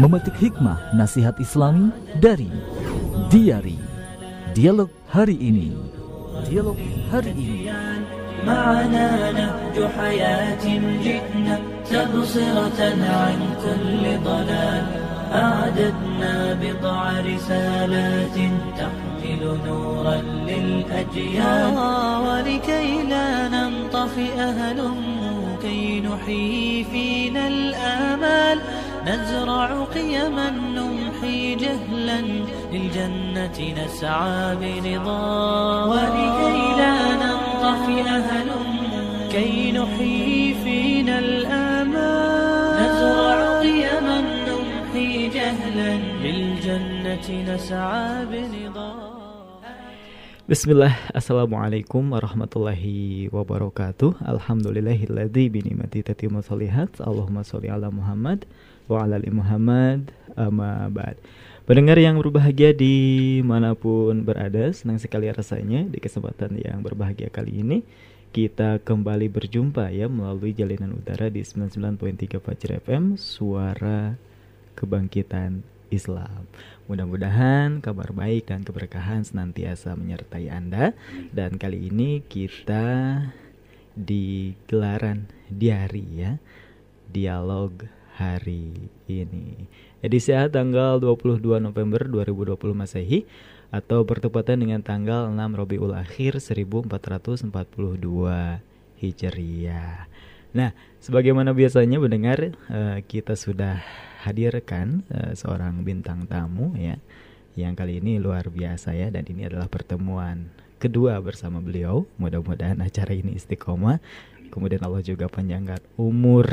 Memetik hikmah nasihat Islami dari Diari Dialog hari ini Dialog hari ini معنا نهج حياة جئنا تبصرة عن كل ضلال أعددنا بضع رسالات نورا للأجيال. ولكي لا ننطفئ هلم كي نحيي فينا الآمال. نزرع قيما نمحي جهلا. للجنة نسعى برضا. ولكي لا ننطفئ هلم كي نحيي فينا الآمال. نزرع قيما نمحي جهلا. للجنة نسعى برضا. Bismillah, Assalamualaikum warahmatullahi wabarakatuh. Alhamdulillahilladzi binimati tatimu solihat Allahumma sholli ala Muhammad wa ala ali Muhammad. Amma ba'd. Pendengar yang berbahagia di mana pun berada Senang sekali rasanya di kesempatan yang berbahagia kali ini Kita kembali berjumpa ya melalui jalinan udara di 99.3 Fajr FM Suara Kebangkitan Islam. Mudah-mudahan kabar baik dan keberkahan senantiasa menyertai Anda dan kali ini kita di gelaran diari ya. Dialog hari ini. Edisi A tanggal 22 November 2020 Masehi atau bertepatan dengan tanggal 6 Robiul Akhir 1442 Hijriah. Nah, sebagaimana biasanya mendengar eh, kita sudah hadirkan uh, seorang bintang tamu ya yang kali ini luar biasa ya dan ini adalah pertemuan kedua bersama beliau. Mudah-mudahan acara ini istiqomah. Kemudian Allah juga panjangkan umur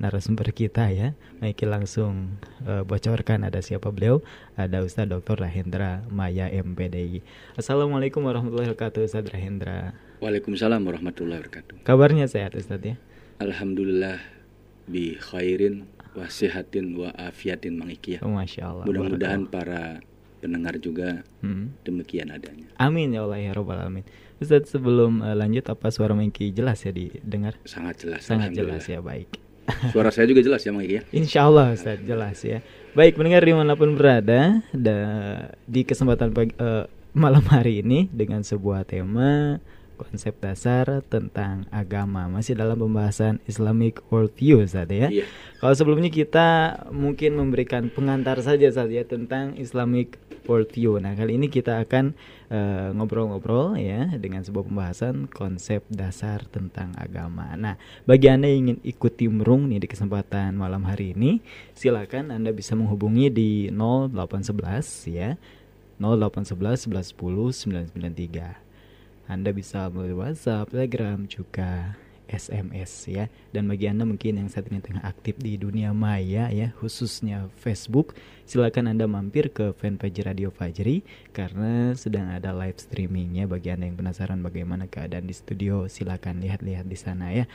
narasumber kita ya. Baik langsung uh, bocorkan ada siapa beliau. Ada Ustadz Dr. Rahendra Maya MPDI Assalamualaikum warahmatullahi wabarakatuh Ustadz Rahendra. Waalaikumsalam warahmatullahi wabarakatuh. Kabarnya sehat Ustadz ya? Alhamdulillah bi khairin wa sihatin wa afiatin mangikiyah. Oh, Masya Allah. Mudah-mudahan para pendengar juga hmm. demikian adanya. Amin ya Allah ya Robbal Alamin. Ustaz sebelum uh, lanjut apa suara Mangki jelas ya didengar? Sangat jelas. Sangat jelas ya baik. Suara saya juga jelas ya Mangki ya? Insya Allah Ustaz jelas ya. Baik mendengar di mana pun berada da, di kesempatan pagi, uh, malam hari ini dengan sebuah tema konsep dasar tentang agama masih dalam pembahasan Islamic worldview saat ya. Yeah. Kalau sebelumnya kita mungkin memberikan pengantar saja saja ya, tentang Islamic worldview. Nah kali ini kita akan ngobrol-ngobrol uh, ya dengan sebuah pembahasan konsep dasar tentang agama. Nah bagi anda yang ingin ikuti merung nih di kesempatan malam hari ini, silakan anda bisa menghubungi di 0811 ya 0811 1110 993. Anda bisa melalui WhatsApp, Telegram, juga SMS ya. Dan bagi Anda mungkin yang saat ini tengah aktif di dunia maya ya, khususnya Facebook, silakan Anda mampir ke fanpage Radio Fajri karena sedang ada live streamingnya bagi Anda yang penasaran bagaimana keadaan di studio, silakan lihat-lihat di sana ya.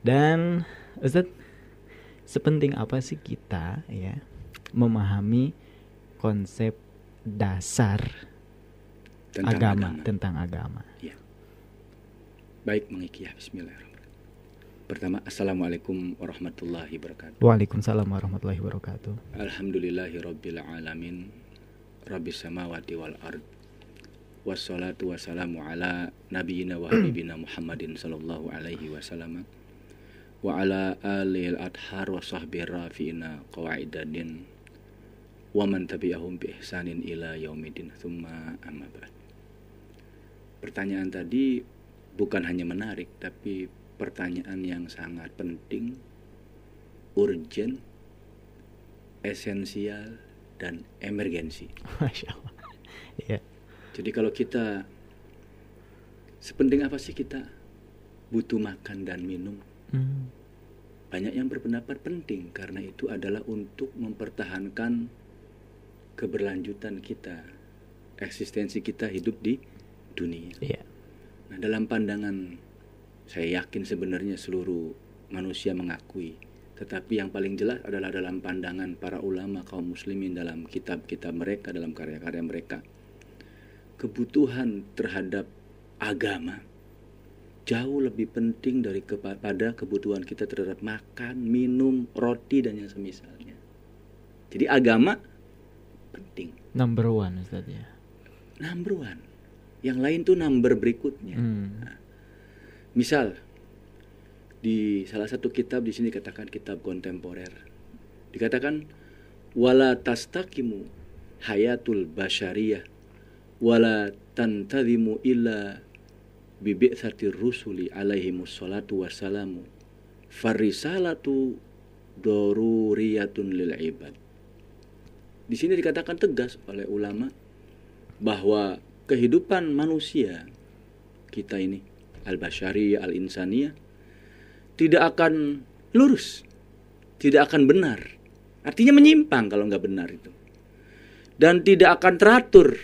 Dan Ustaz, sepenting apa sih kita ya memahami konsep dasar tentang agama, agama. tentang agama. Ya. Baik mengikiyah Bismillahirrahmanirrahim. Pertama Assalamualaikum warahmatullahi wabarakatuh. Waalaikumsalam warahmatullahi wabarakatuh. Alhamdulillahi rabbil alamin. Rabbis samawati wal ard. Wassalatu wassalamu ala nabiyyina wa habibina Muhammadin sallallahu alaihi wasallam wa ala alil adhar wa sahbihi rafi'ina qawaidadin wa man tabi'ahum bi ihsanin ila yaumidin thumma amma ba'd pertanyaan tadi bukan hanya menarik, tapi pertanyaan yang sangat penting, urgent, esensial, dan emergensi. Masya Allah. Ya. Jadi kalau kita sepenting apa sih kita butuh makan dan minum? Hmm. Banyak yang berpendapat penting karena itu adalah untuk mempertahankan keberlanjutan kita, eksistensi kita hidup di dunia. Yeah. Nah, dalam pandangan saya yakin sebenarnya seluruh manusia mengakui, tetapi yang paling jelas adalah dalam pandangan para ulama kaum muslimin dalam kitab-kitab mereka, dalam karya-karya mereka. Kebutuhan terhadap agama jauh lebih penting dari kepada kebutuhan kita terhadap makan, minum, roti dan yang semisalnya. Jadi agama penting. Number one Ustaz ya. Number one. Yang lain tuh number berikutnya. Hmm. Misal di salah satu kitab di sini katakan kitab kontemporer. Dikatakan wala tastaqimu hayatul basyariyah wala tantadhimu illa bibi'tsatir rusuli alaihi musallatu wassalamu farisalatu doruriyatun lil ibad. Di sini dikatakan tegas oleh ulama bahwa kehidupan manusia kita ini al-basyariyah al-insaniyah tidak akan lurus, tidak akan benar. Artinya menyimpang kalau nggak benar itu. Dan tidak akan teratur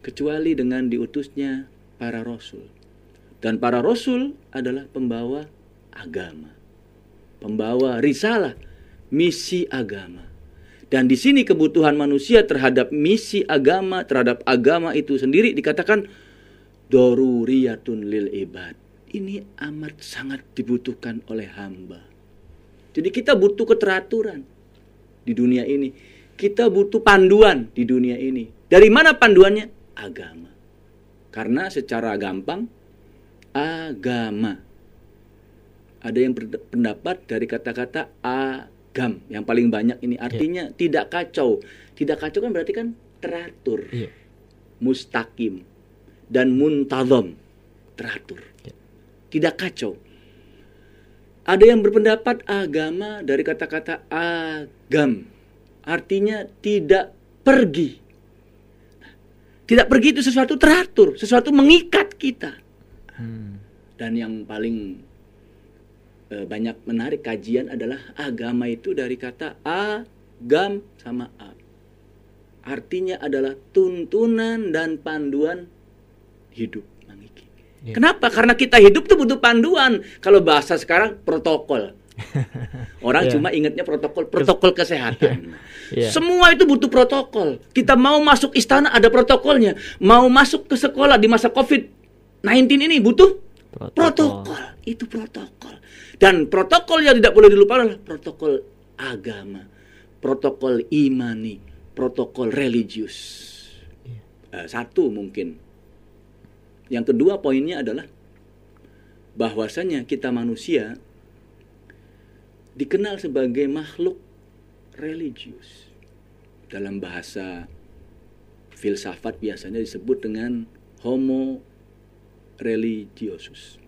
kecuali dengan diutusnya para rasul. Dan para rasul adalah pembawa agama. Pembawa risalah, misi agama. Dan di sini kebutuhan manusia terhadap misi agama, terhadap agama itu sendiri dikatakan doruriyatun lil ibad. Ini amat sangat dibutuhkan oleh hamba. Jadi kita butuh keteraturan di dunia ini. Kita butuh panduan di dunia ini. Dari mana panduannya? Agama. Karena secara gampang agama. Ada yang berpendapat dari kata-kata agam yang paling banyak ini artinya tidak kacau. Tidak kacau kan berarti kan teratur. Iya. Mustaqim dan muntazam teratur. Ya. Tidak kacau. Ada yang berpendapat agama dari kata-kata agam artinya tidak pergi. Tidak pergi itu sesuatu teratur, sesuatu mengikat kita. Hmm. Dan yang paling eh, banyak menarik kajian adalah agama itu dari kata agam sama a. Artinya adalah tuntunan dan panduan hidup. Mang Iki. Iya. Kenapa? Karena kita hidup tuh butuh panduan. Kalau bahasa sekarang protokol. Orang Iya. cuma ingatnya protokol, protokol kesehatan. Iya. Semua itu butuh protokol. Kita mau masuk istana ada protokolnya. Mau masuk ke sekolah di masa COVID-19 ini butuh Protokol. protokol. Itu protokol. Dan protokol yang tidak boleh dilupakan adalah protokol agama, protokol imani, protokol religius. Eh, satu mungkin. Yang kedua poinnya adalah bahwasanya kita manusia dikenal sebagai makhluk religius. Dalam bahasa filsafat biasanya disebut dengan homo religiosus.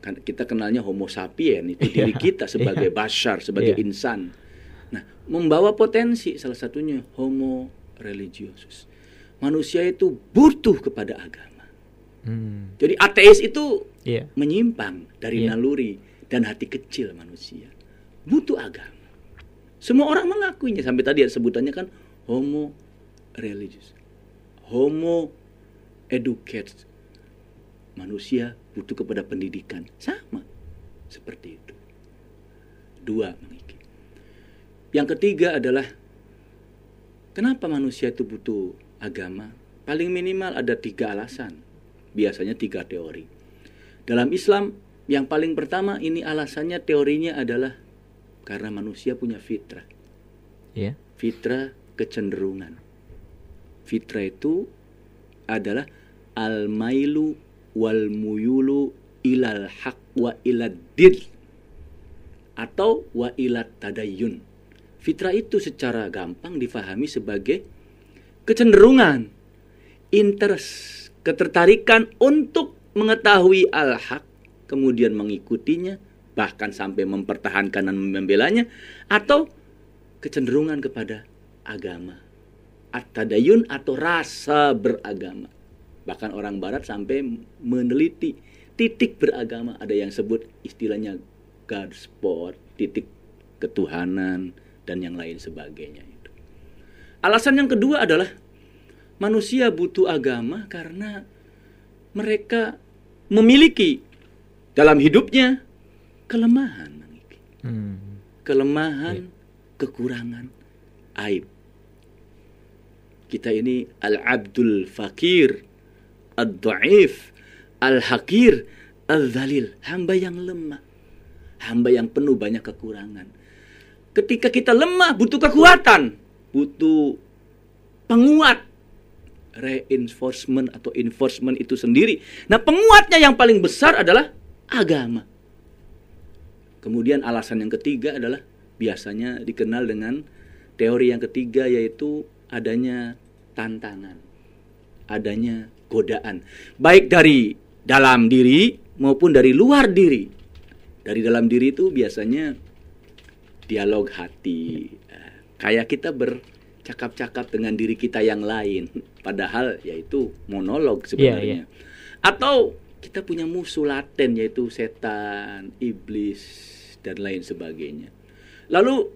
Kan kita kenalnya homo sapien itu diri Iya, kita sebagai iya. bashar, sebagai Iya. insan. Nah, membawa potensi salah satunya homo religiosus. Manusia itu butuh kepada agama. Hmm. Jadi ateis itu Iya. menyimpang dari Iya. naluri dan hati kecil manusia. Butuh agama. Semua orang mengakuinya sampai tadi ada sebutannya kan homo religious. Homo educated. Manusia butuh kepada pendidikan. Sama seperti itu. Dua mengiki. Yang ketiga adalah kenapa manusia itu butuh agama? Paling minimal ada tiga alasan. Biasanya tiga teori. Dalam Islam yang paling pertama ini alasannya teorinya adalah karena manusia punya fitrah. Iya. Fitrah kecenderungan. Fitrah itu adalah al-mailu wal muyulu ilal haq wa ilad din atau wa ilat tadayyun. Fitrah itu secara gampang difahami sebagai kecenderungan, interest, ketertarikan untuk mengetahui al-haq, kemudian mengikutinya, bahkan sampai mempertahankan dan membelanya, atau kecenderungan kepada agama. At-tadayun atau rasa beragama. Bahkan orang barat sampai meneliti titik beragama. Ada yang sebut istilahnya God spot, titik ketuhanan, dan yang lain sebagainya. itu. Alasan yang kedua adalah manusia butuh agama karena mereka memiliki dalam hidupnya kelemahan. Hmm. kelemahan, kekurangan, aib. Kita ini al-abdul fakir, ad-da'if, al-hakir, al-zalil, hamba yang lemah. Hamba yang penuh banyak kekurangan. Ketika kita lemah butuh kekuatan, butuh penguat reinforcement atau enforcement itu sendiri. Nah, penguatnya yang paling besar adalah agama. Kemudian alasan yang ketiga adalah biasanya dikenal dengan teori yang ketiga yaitu adanya tantangan, adanya godaan, baik dari dalam diri maupun dari luar diri. Dari dalam diri itu biasanya dialog hati, kayak kita bercakap-cakap dengan diri kita yang lain, padahal yaitu monolog sebenarnya. iya. Atau kita punya musuh laten yaitu setan, iblis dan lain sebagainya. Lalu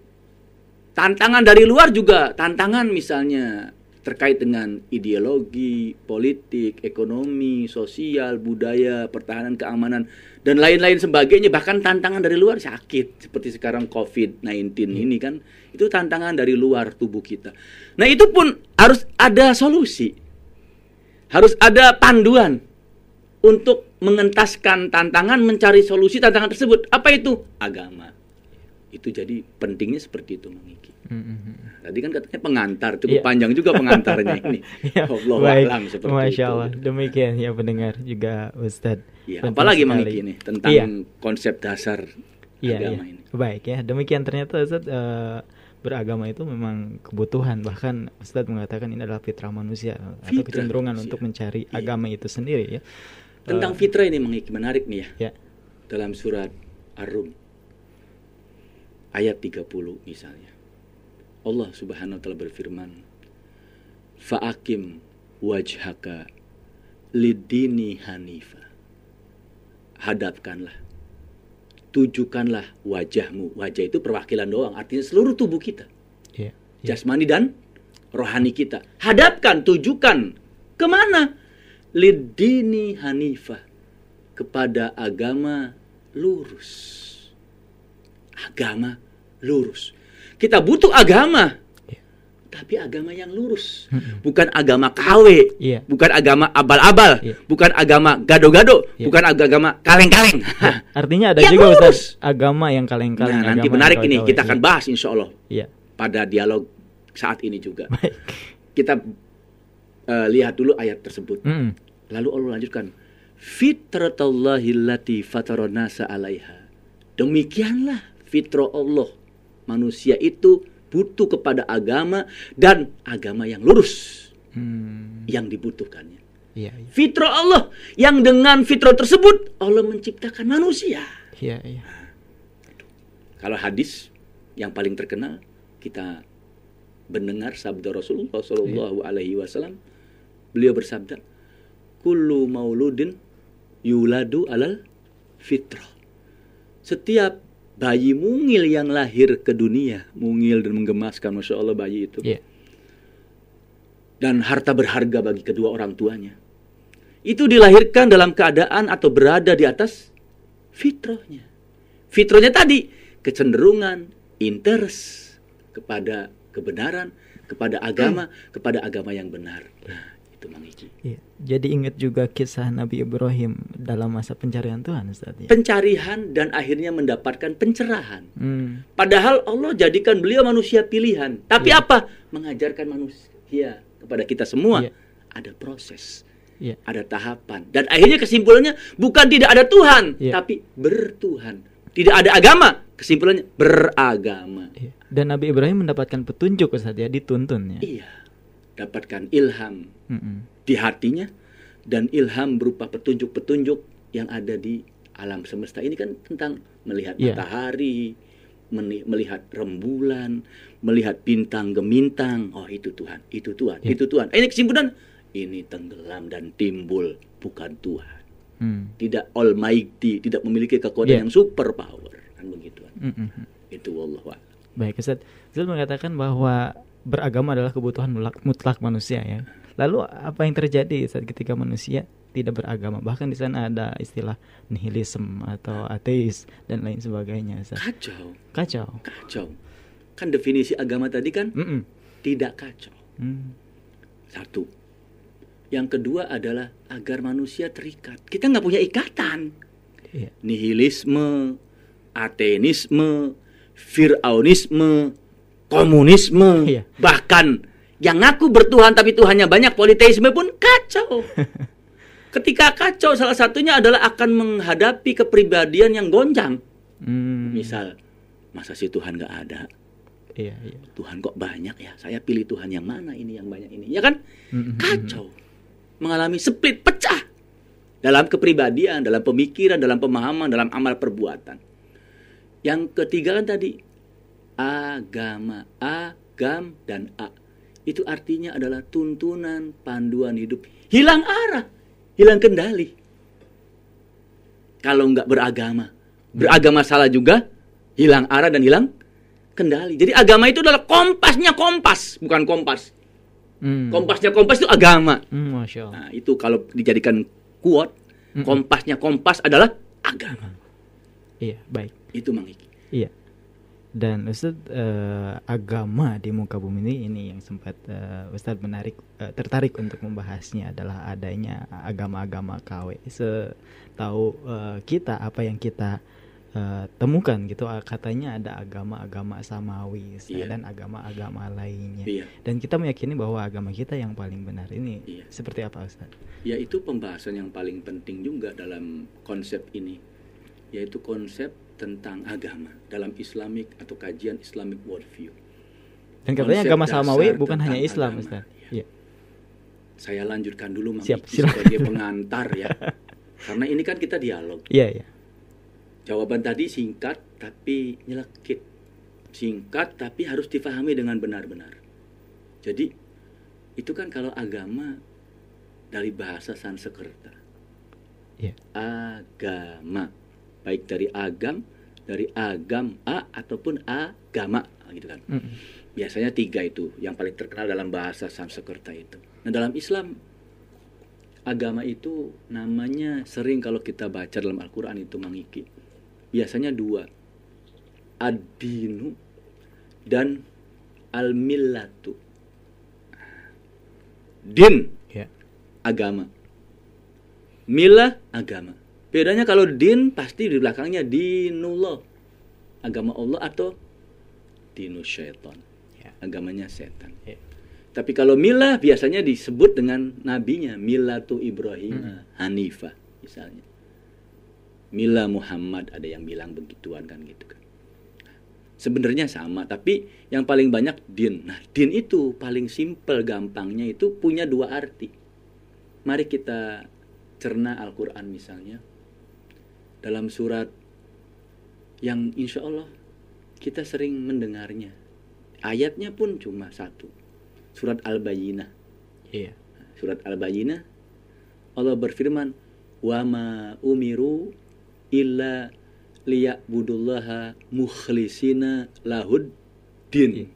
tantangan dari luar juga tantangan misalnya terkait dengan ideologi, politik, ekonomi, sosial, budaya, pertahanan, keamanan dan lain-lain sebagainya bahkan tantangan dari luar sakit seperti sekarang COVID-19 ini kan itu tantangan dari luar tubuh kita. Nah, itu pun harus ada solusi. Harus ada panduan untuk mengentaskan tantangan mencari solusi tantangan tersebut. Apa itu? Agama. Itu jadi pentingnya seperti itu Mang Iki. Mm-mm. Tadi kan katanya pengantar, cukup Iya. panjang juga pengantarnya ini. Ya, Allah baik. alam seperti Masya itu. Allah. Demikian ya pendengar juga Ustadz. Ya, apalagi Mang. Iki ini tentang Iya. konsep dasar Iya, agama iya. ini. Baik ya. Demikian ternyata Ustadz eh, beragama itu memang kebutuhan. Bahkan Ustadz mengatakan ini adalah fitrah manusia atau Fitrah kecenderungan manusia. untuk mencari Iya. agama itu sendiri ya. Tentang Eh, fitrah ini Mang Iki menarik nih ya. ya. Dalam surat Ar-Rum ayat 30 misalnya. Allah Subhanahu wa taala berfirman, "Fa'akim wajhaka lidini hanifa." Hadapkanlah tujukanlah wajahmu. Wajah itu perwakilan doang, artinya seluruh tubuh kita. Iya. iya. jasmani dan rohani kita. Hadapkan, tujukan ke mana? Lidini Hanifah kepada agama lurus. Agama lurus. Kita butuh agama, Iya. tapi agama yang lurus, bukan agama KW, Iya. bukan agama abal-abal, Iya. bukan agama gado-gado, Iya. bukan agama kaleng-kaleng. Artinya ada Yang juga lurus. Ustadz agama yang kaleng-kaleng. Nah, nanti menarik ini kita akan bahas insya Allah Iya. pada dialog saat ini juga. Baik. kita eh, lihat dulu ayat tersebut. Mm-mm. Lalu Allah lanjutkan, fitratallahi allati fataronasa alaiha. Demikianlah fitrah Allah. Manusia itu butuh kepada agama dan agama yang lurus Hmm. yang dibutuhkannya. Iya, iya. Fitrah Allah yang dengan fitrah tersebut Allah menciptakan manusia. Iya, iya. Kalau hadis yang paling terkenal kita mendengar sabda Rasulullah Shallallahu Alaihi Wasallam, beliau bersabda, "Kullu mauludin yuladu alal fitrah." Setiap bayi mungil yang lahir ke dunia, mungil dan menggemaskan, masya Allah bayi itu, Iya. dan harta berharga bagi kedua orang tuanya, itu dilahirkan dalam keadaan atau berada di atas fitrahnya. Fitrahnya tadi kecenderungan, interest kepada kebenaran, kepada agama, kepada agama yang benar. Itu Mang Ici. Iya. Jadi ingat juga kisah Nabi Ibrahim dalam masa pencarian Tuhan Ustaz ya. Pencarian dan akhirnya mendapatkan pencerahan. Hmm. Padahal Allah jadikan beliau manusia pilihan. Tapi Iya. apa? Mengajarkan manusia kepada kita semua Iya. ada proses. Iya. ada tahapan dan akhirnya kesimpulannya bukan tidak ada Tuhan Iya. tapi bertuhan tidak ada agama kesimpulannya beragama Iya. Dan Nabi Ibrahim mendapatkan petunjuk Ustaz ya, dituntun ya. iya dapatkan ilham Mm-mm. di hatinya dan ilham berupa petunjuk-petunjuk yang ada di alam semesta ini kan tentang melihat Iya. matahari melihat rembulan melihat bintang gemintang oh itu Tuhan itu Tuhan Iya. itu Tuhan ini kesimpulan ini tenggelam dan timbul bukan Tuhan Hmm. tidak almighty, tidak memiliki kekuatan Iya. yang super power, kan begitu. Mm-mm. Itu Allah Baik Ustaz. Ustaz mengatakan bahwa beragama adalah kebutuhan mutlak, mutlak manusia ya. Lalu apa yang terjadi saat ketika manusia tidak beragama? Bahkan di sana ada istilah nihilisme atau ateis dan lain sebagainya. Ustaz. Kacau, Kacau. kacau. Kan definisi agama tadi kan Mm-mm. tidak kacau. Hmm. Satu, Yang kedua adalah agar manusia terikat. Kita nggak punya ikatan. Iya. Nihilisme, ateisme, firaunisme, komunisme, Iya. bahkan yang ngaku bertuhan tapi Tuhannya banyak politeisme pun kacau. Ketika kacau salah satunya adalah akan menghadapi kepribadian yang gonjang. Hmm, Misal, masa sih Tuhan nggak ada? Iya, iya. Tuhan kok banyak ya? Saya pilih Tuhan yang mana ini yang banyak ini, ya kan? Mm-mm. Kacau, mengalami split, pecah dalam kepribadian, dalam pemikiran, dalam pemahaman, dalam amal perbuatan. Yang ketiga kan tadi agama, agam dan a. Itu artinya adalah tuntunan panduan hidup. Hilang arah, hilang kendali. Kalau nggak beragama, beragama salah juga, hilang arah dan hilang kendali. Jadi agama itu adalah kompasnya kompas, bukan kompas. Hmm. Kompasnya kompas itu agama. Hmm, Masya Allah. Nah, itu kalau dijadikan quote, Mm-mm. kompasnya kompas adalah agama. Iya, baik. Itu Mang Iki. Iya. Dan Ustadz eh, agama di muka bumi ini ini yang sempat eh, Ustadz menarik eh, tertarik untuk membahasnya adalah adanya agama-agama KW. Setahu eh, kita apa yang kita temukan gitu ah, katanya ada agama-agama samawi Ustadz, Iya. dan agama-agama lainnya. Iya. Dan kita meyakini bahwa agama kita yang paling benar ini Iya. seperti apa Ustadz? Ya itu pembahasan yang paling penting juga dalam konsep ini, yaitu konsep tentang agama dalam Islamic atau kajian Islamic worldview. Dan katanya Konsep agama samawi bukan hanya Islam. Iya. Iya. Saya lanjutkan dulu Mang Siap, sebagai pengantar ya. Karena ini kan kita dialog. Iya, iya. Jawaban tadi singkat tapi nyelekit. Singkat tapi harus difahami dengan benar-benar. Jadi itu kan kalau agama dari bahasa Sanskerta. Iya. Agama. Baik dari agam, dari agam a ataupun agama gitu kan. Mm-mm. Biasanya tiga itu yang paling terkenal dalam bahasa Sanskerta itu. Nah dalam Islam agama itu namanya sering kalau kita baca dalam Al-Quran itu mengiki. Biasanya dua. Ad-dinu dan al-millatu. Din Iya. agama. Milah agama. Bedanya kalau din pasti di belakangnya dinullah. Agama Allah atau dinus syaitan. Ya. Agamanya setan. Ya. Tapi kalau milah biasanya disebut dengan nabinya, milatu Ibrahim Hmm. Hanifah misalnya. Mila Muhammad ada yang bilang begituan kan gitu kan. Sebenarnya sama, tapi yang paling banyak din. Nah, din itu paling simpel gampangnya itu punya dua arti. Mari kita cerna Al-Qur'an misalnya. Dalam surat yang insya Allah kita sering mendengarnya. Ayatnya pun cuma satu. Surat Al-Bayyinah. Iya. Surat Al-Bayyinah Allah berfirman, "Wa ma umiru illa liya'budullaha mukhlisina lahud din."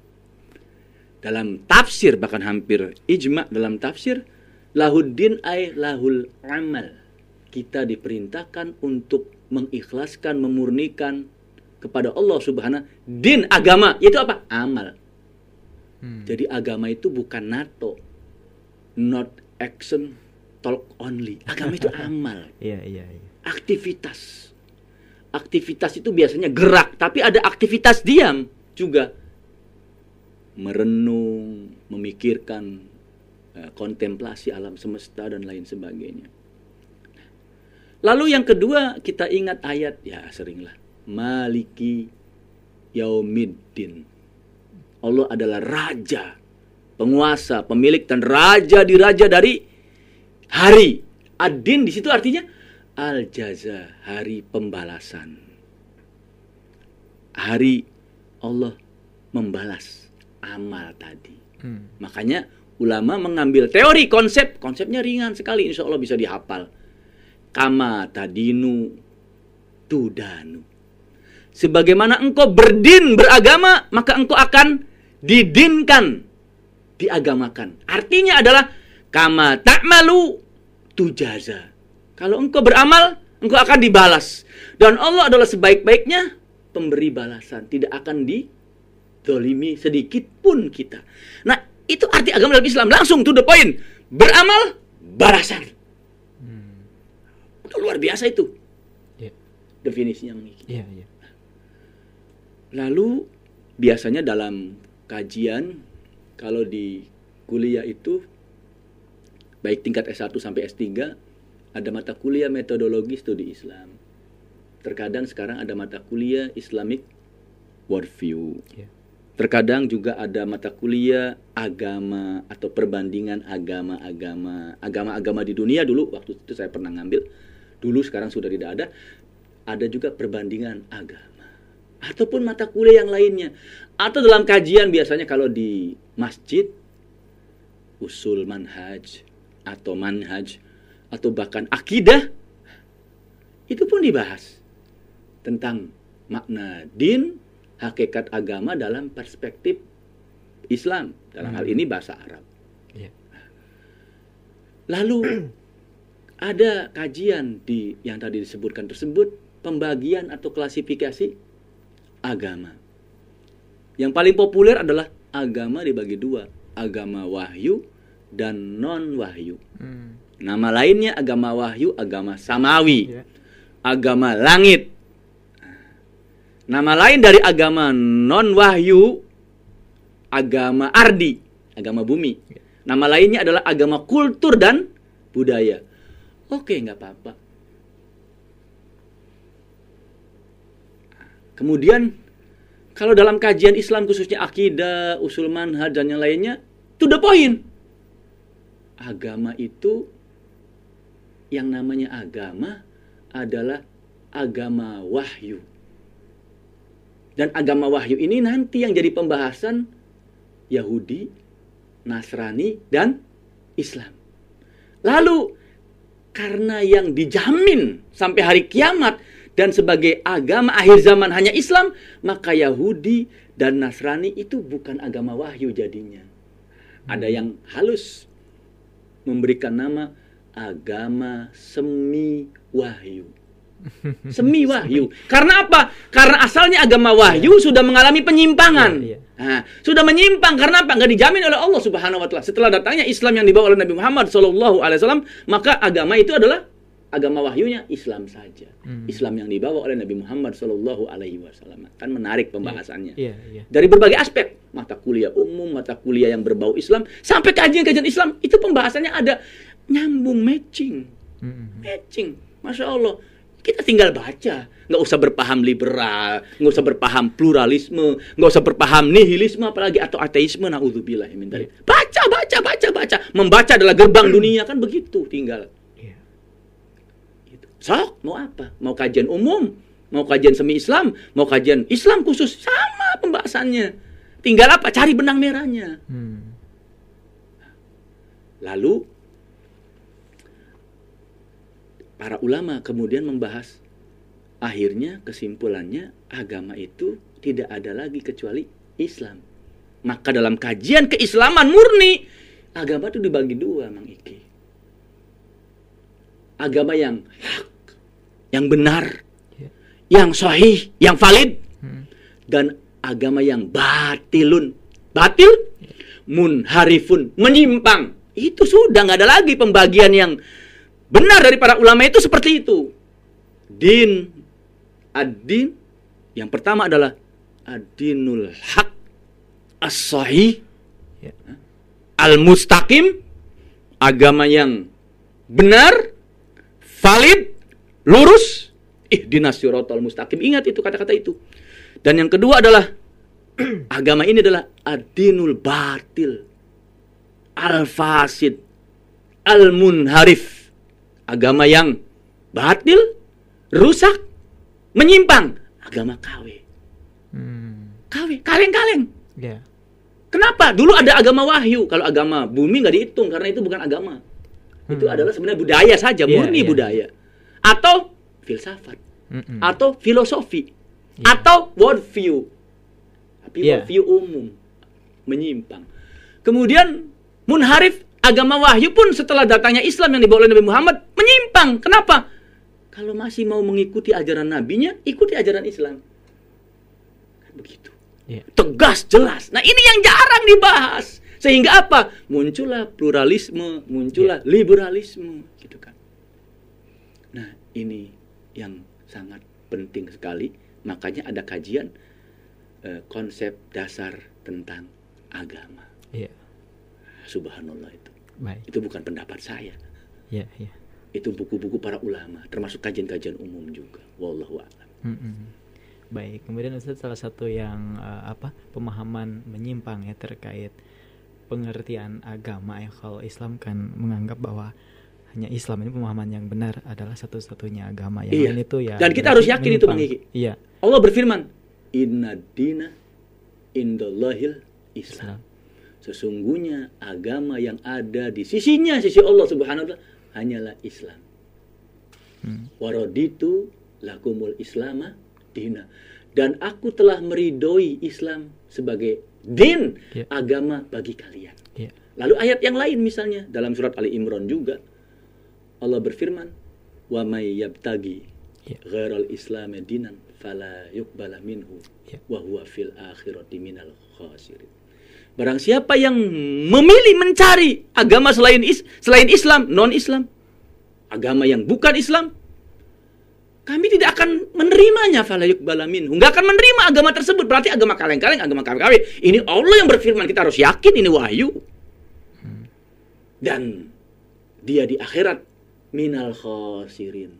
Dalam tafsir bahkan hampir ijma dalam tafsir lahuddin ay lahul amal. Kita diperintahkan untuk mengikhlaskan, memurnikan kepada Allah Subhanahu din agama yaitu apa? Amal. Hmm. Jadi agama itu bukan NATO, not action, talk only. Agama itu amal, Iya, iya, iya. aktivitas. Aktivitas itu biasanya gerak, tapi ada aktivitas diam juga. Merenung, memikirkan, eh, kontemplasi alam semesta dan lain sebagainya. Lalu yang kedua kita ingat ayat ya seringlah Maliki Yaumiddin. Allah adalah raja, penguasa, pemilik dan raja di raja dari hari. Adin di situ artinya al jaza, hari pembalasan. Hari Allah membalas amal tadi. Hmm. Makanya ulama mengambil teori konsep, konsepnya ringan sekali, insya Allah bisa dihafal. Kama tadinu tudanu. Sebagaimana engkau berdin beragama, maka engkau akan didinkan, diagamakan. Artinya adalah kama ta'malu tujaza. Kalau engkau beramal, engkau akan dibalas. Dan Allah adalah sebaik-baiknya pemberi balasan. Tidak akan didolimi sedikit pun kita. Nah, itu arti agama dalam Islam. Langsung to the point. Beramal, balasan. Itu luar biasa itu Iya. definisinya Mang Iki. Iya, iya. Lalu biasanya dalam kajian kalau di kuliah itu baik tingkat S1 sampai S3 ada mata kuliah metodologi studi Islam. Terkadang sekarang ada mata kuliah Islamic worldview. Iya. Terkadang juga ada mata kuliah agama atau perbandingan agama-agama agama-agama di dunia dulu waktu itu saya pernah ngambil. Dulu sekarang sudah tidak ada. Ada juga perbandingan agama ataupun mata kuliah yang lainnya. Atau dalam kajian biasanya kalau di masjid usul manhaj atau manhaj atau bahkan akidah itu pun dibahas tentang makna din, hakikat agama dalam perspektif Islam dalam hal ini bahasa Arab. Iya. Lalu ada kajian di yang tadi disebutkan tersebut pembagian atau klasifikasi agama. Yang paling populer adalah agama dibagi dua, agama wahyu dan non wahyu. Hmm. Nama lainnya agama wahyu, agama samawi, Iya. agama langit. Nama lain dari agama non wahyu, agama ardi, agama bumi. Nama lainnya adalah agama kultur dan budaya. Oke, nggak apa-apa. Kemudian kalau dalam kajian Islam khususnya akidah, usul manhaj dan yang lainnya, to the point. Agama itu yang namanya agama adalah agama wahyu. Dan agama wahyu ini nanti yang jadi pembahasan Yahudi, Nasrani, dan Islam. Lalu karena yang dijamin sampai hari kiamat dan sebagai agama akhir zaman hanya Islam, maka Yahudi dan Nasrani itu bukan agama wahyu jadinya. Ada yang halus memberikan nama agama semi wahyu. Semi wahyu. Karena apa? Karena asalnya agama wahyu sudah mengalami penyimpangan. Iya, iya. Nah, sudah menyimpang karena apa? Nggak dijamin oleh Allah Subhanahu wa taala. Setelah datangnya Islam yang dibawa oleh Nabi Muhammad sallallahu alaihi wasallam, maka agama itu adalah agama wahyunya Islam saja. Hmm. Islam yang dibawa oleh Nabi Muhammad sallallahu alaihi wasallam. Kan menarik pembahasannya. Iya, iya. Dari berbagai aspek, mata kuliah umum, mata kuliah yang berbau Islam, sampai kajian-kajian Islam, itu pembahasannya ada nyambung matching Hmm. matching. Masya Allah. Kita tinggal baca. Nggak usah berpaham liberal, nggak usah berpaham pluralisme, nggak usah berpaham nihilisme, apalagi atau ateisme. Naudzubillah min dzalik. Baca, baca, baca, baca. Membaca adalah gerbang dunia kan begitu. Tinggal. Iya. Gitu. Sok, mau apa? Mau kajian umum, mau kajian semi Islam, mau kajian Islam khusus, sama pembahasannya. Tinggal apa? Cari benang merahnya. Hmm. Lalu para ulama kemudian membahas akhirnya kesimpulannya agama itu tidak ada lagi kecuali Islam. Maka dalam kajian keislaman murni agama itu dibagi dua, Mang Iki. Agama yang hak, yang benar, Iya. yang sahih, yang valid Hmm. dan agama yang batilun. Batil, munharifun, menyimpang. Itu sudah nggak ada lagi pembagian yang benar dari para ulama itu seperti itu. Din, ad-din, yang pertama adalah ad-dinul haq, as-sahih, Ya. al-mustaqim, agama yang benar, valid, lurus, ihdinas siratal mustaqim. Ingat itu kata-kata itu. Dan yang kedua adalah agama ini adalah ad-dinul batil, al-fasid, al-munharif. Agama yang batil, rusak, menyimpang. Agama KW. Hmm. KW, kaleng-kaleng. Ya. Kenapa? Dulu ada agama wahyu. Kalau agama bumi nggak dihitung karena itu bukan agama. Itu Hmm. adalah sebenarnya budaya saja, Iya, murni iya. budaya. Atau filsafat, Mm-mm. atau filosofi, Iya. atau world view. Tapi Iya. world view umum menyimpang. Kemudian munharif agama wahyu pun setelah datangnya Islam yang dibawa oleh Nabi Muhammad menyimpang. Kenapa? Kalau masih mau mengikuti ajaran nabinya, ikuti ajaran Islam. Kan begitu Iya. tegas jelas. Nah ini yang jarang dibahas. Sehingga apa? Muncullah pluralisme, muncullah liberalisme, gitu kan. Nah, ini yang sangat penting sekali. Makanya ada kajian eh, konsep dasar tentang agama. Iya. Subhanallah itu. Baik. Itu bukan pendapat saya. Iya, iya. Itu buku-buku para ulama, termasuk kajian-kajian umum juga. Wallahu a'lam. Mm-mm. Baik, kemudian Ustaz salah satu yang eh, apa pemahaman menyimpang ya terkait pengertian agama ya kalau Islam kan menganggap bahwa hanya Islam ini pemahaman yang benar adalah satu-satunya agama yang Iya. lain itu ya Dan kita harus yakin itu, menyimpang. Bang Iki. Iya, Allah berfirman, Inna dina indallahil Islam. Islam. Sesungguhnya agama yang ada di sisinya, sisi Allah subhanahu wa ta'ala, hanyalah Islam. Hmm. Waraditu lakumul islama dina. Dan aku telah meridoi Islam sebagai din, Ya. agama bagi kalian. Iya. Lalu ayat yang lain misalnya dalam surat Ali Imran juga Allah berfirman, "Wa may yabtagi Ya. ghairal islam dinan fala yuqbala minhu Ya. wa huwa fil akhirati minal khasirin." Barang siapa yang memilih mencari agama selain is, selain Islam, non-Islam, agama yang bukan Islam, kami tidak akan menerimanya fala yuqbala minhu. Enggak akan menerima agama tersebut. Berarti agama kaleng-kaleng, agama kawin-kawin. Ini Allah yang berfirman, kita harus yakin ini wahyu. Dan dia di akhirat minal khasirin.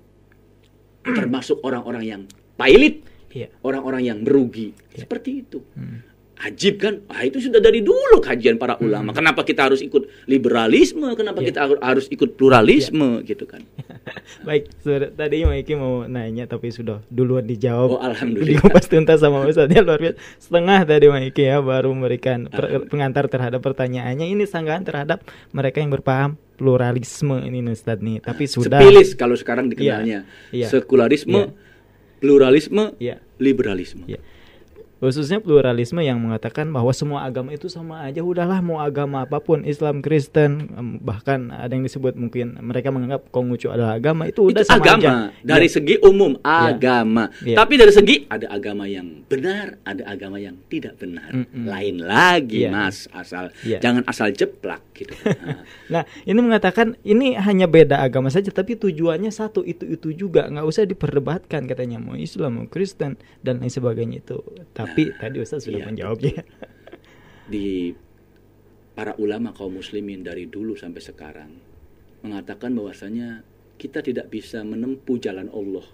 Termasuk orang-orang yang pailit, Iya. orang-orang yang merugi. Ya. Seperti itu. Hmm. Ajib kan? Ah, itu sudah dari dulu kajian para ulama. Kenapa kita harus ikut liberalisme? Kenapa Ya. kita har- harus ikut pluralisme gitu kan? Baik, sudah, tadi Maiki mau nanya tapi sudah duluan dijawab. Oh, alhamdulillah. Dikupas tuntas sama Ustaznya luar biasa. Setengah tadi Maiki ya baru memberikan per- pengantar terhadap pertanyaannya. Ini sanggahan terhadap mereka yang berpaham pluralisme ini Ustaz nih. Tapi sudah Sepilis kalau sekarang dikenalnya. Iya. Sekularisme, Iya. pluralisme, Iya. liberalisme. Iya. Khususnya pluralisme yang mengatakan bahwa semua agama itu sama aja udahlah mau agama apa pun Islam Kristen bahkan ada yang disebut mungkin mereka menganggap Konghucu adalah agama itu udah itu sama agama aja. dari Iya. segi umum agama. Iya. Tapi dari segi ada agama yang benar, ada agama yang tidak benar. Mm-mm. Lain lagi, Iya. Mas. Asal Iya. jangan asal jeplak gitu. Nah, Nah, ini mengatakan ini hanya beda agama saja, tapi tujuannya satu itu itu juga, nggak usah diperdebatkan katanya mau Islam mau Kristen dan lain sebagainya itu. Tapi tadi Ustaz sudah iya, menjawabnya. di para ulama kaum muslimin dari dulu sampai sekarang mengatakan bahwasanya kita tidak bisa menempuh jalan Allah.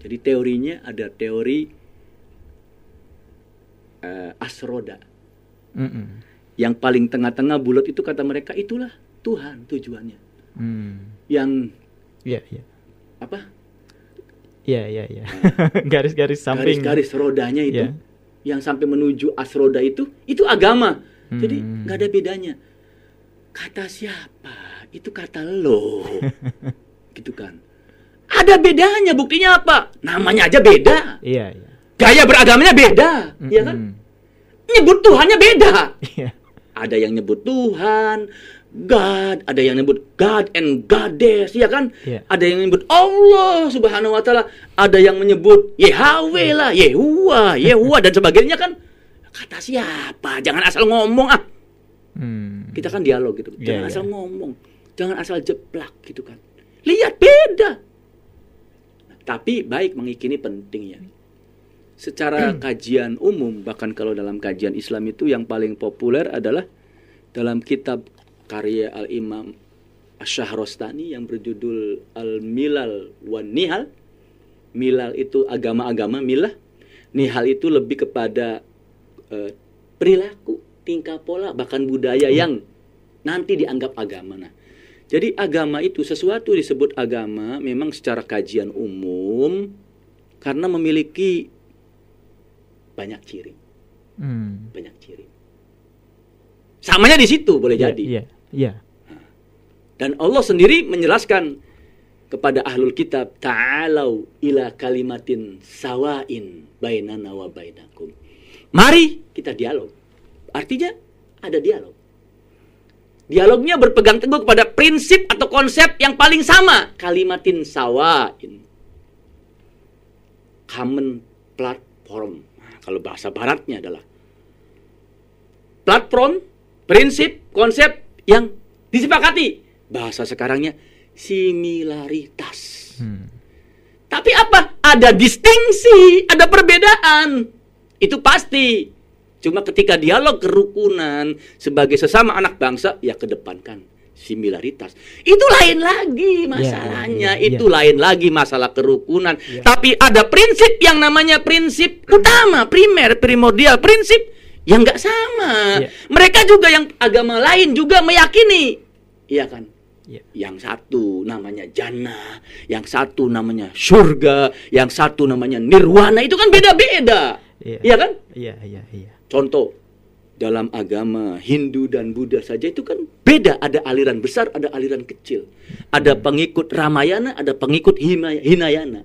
Jadi teorinya ada teori eh, asroda. Mm-mm. Yang paling tengah-tengah bulat itu kata mereka itulah Tuhan tujuannya. Hmm. Yang Iya, iya. apa? Iya, iya, iya. Garis-garis samping. Garis-garis rodanya itu Iya. Yang sampai menuju asroda itu itu agama. Jadi Hmm. nggak ada bedanya. Kata siapa? Itu kata lo. gitu kan. Ada bedanya, buktinya apa? Namanya aja beda. Iya, iya. Gaya beragamanya beda, ya kan? Nyebut Tuhannya beda. Iya. Ada yang nyebut Tuhan, God, ada yang nyebut God and Goddess, ya kan? Iya. Ada yang nyebut Allah Subhanahu wa taala, ada yang menyebut Yahweh lah, Yehuwa, Yehuwa dan sebagainya kan. Kata siapa? Jangan asal ngomong ah. Hmm. Kita kan dialog gitu. Iya, Jangan iya. asal ngomong. Jangan asal jeplak gitu kan. Lihat beda. Tapi baik mengikini penting ya. Secara kajian umum bahkan kalau dalam kajian Islam itu yang paling populer adalah dalam kitab karya Al-Imam Asy-Syahrastani yang berjudul Al-Milal wan Nihal. Milal itu agama-agama, milah. Nihal itu lebih kepada eh, perilaku, tingkah pola, bahkan budaya yang nanti dianggap agama. Nah, jadi agama itu sesuatu disebut agama memang secara kajian umum karena memiliki banyak ciri, Hmm. banyak ciri. Samanya di situ boleh Iya, jadi. Iya, iya. Dan Allah sendiri menjelaskan kepada ahlul kitab, ta'alau ila kalimatin sawain bainana wa bainakum. Mari kita dialog. Artinya ada dialog. Dialognya berpegang teguh kepada prinsip atau konsep yang paling sama, kalimatin sawain. Common platform. Nah, kalau bahasa baratnya adalah platform prinsip, konsep yang disepakati. Bahasa sekarangnya similaritas. Hmm. Tapi apa? Ada distingsi, ada perbedaan. Itu pasti. Cuma ketika dialog kerukunan sebagai sesama anak bangsa, ya kedepankan similaritas. Itu lain lagi masalahnya. iya, iya. Itu lain lagi masalah kerukunan. Iya. Tapi ada prinsip yang namanya prinsip utama, primer, primordial, prinsip yang nggak sama. Iya. Mereka juga yang agama lain juga meyakini. Iya kan? Iya. Yang satu namanya jannah, yang satu namanya surga, yang satu namanya nirwana. Itu kan beda-beda. Iya. Iya kan? Iya, iya, iya. Contoh dalam agama Hindu dan Buddha saja itu kan beda. Ada aliran besar, ada aliran kecil. Ada pengikut Ramayana, ada pengikut Hinayana.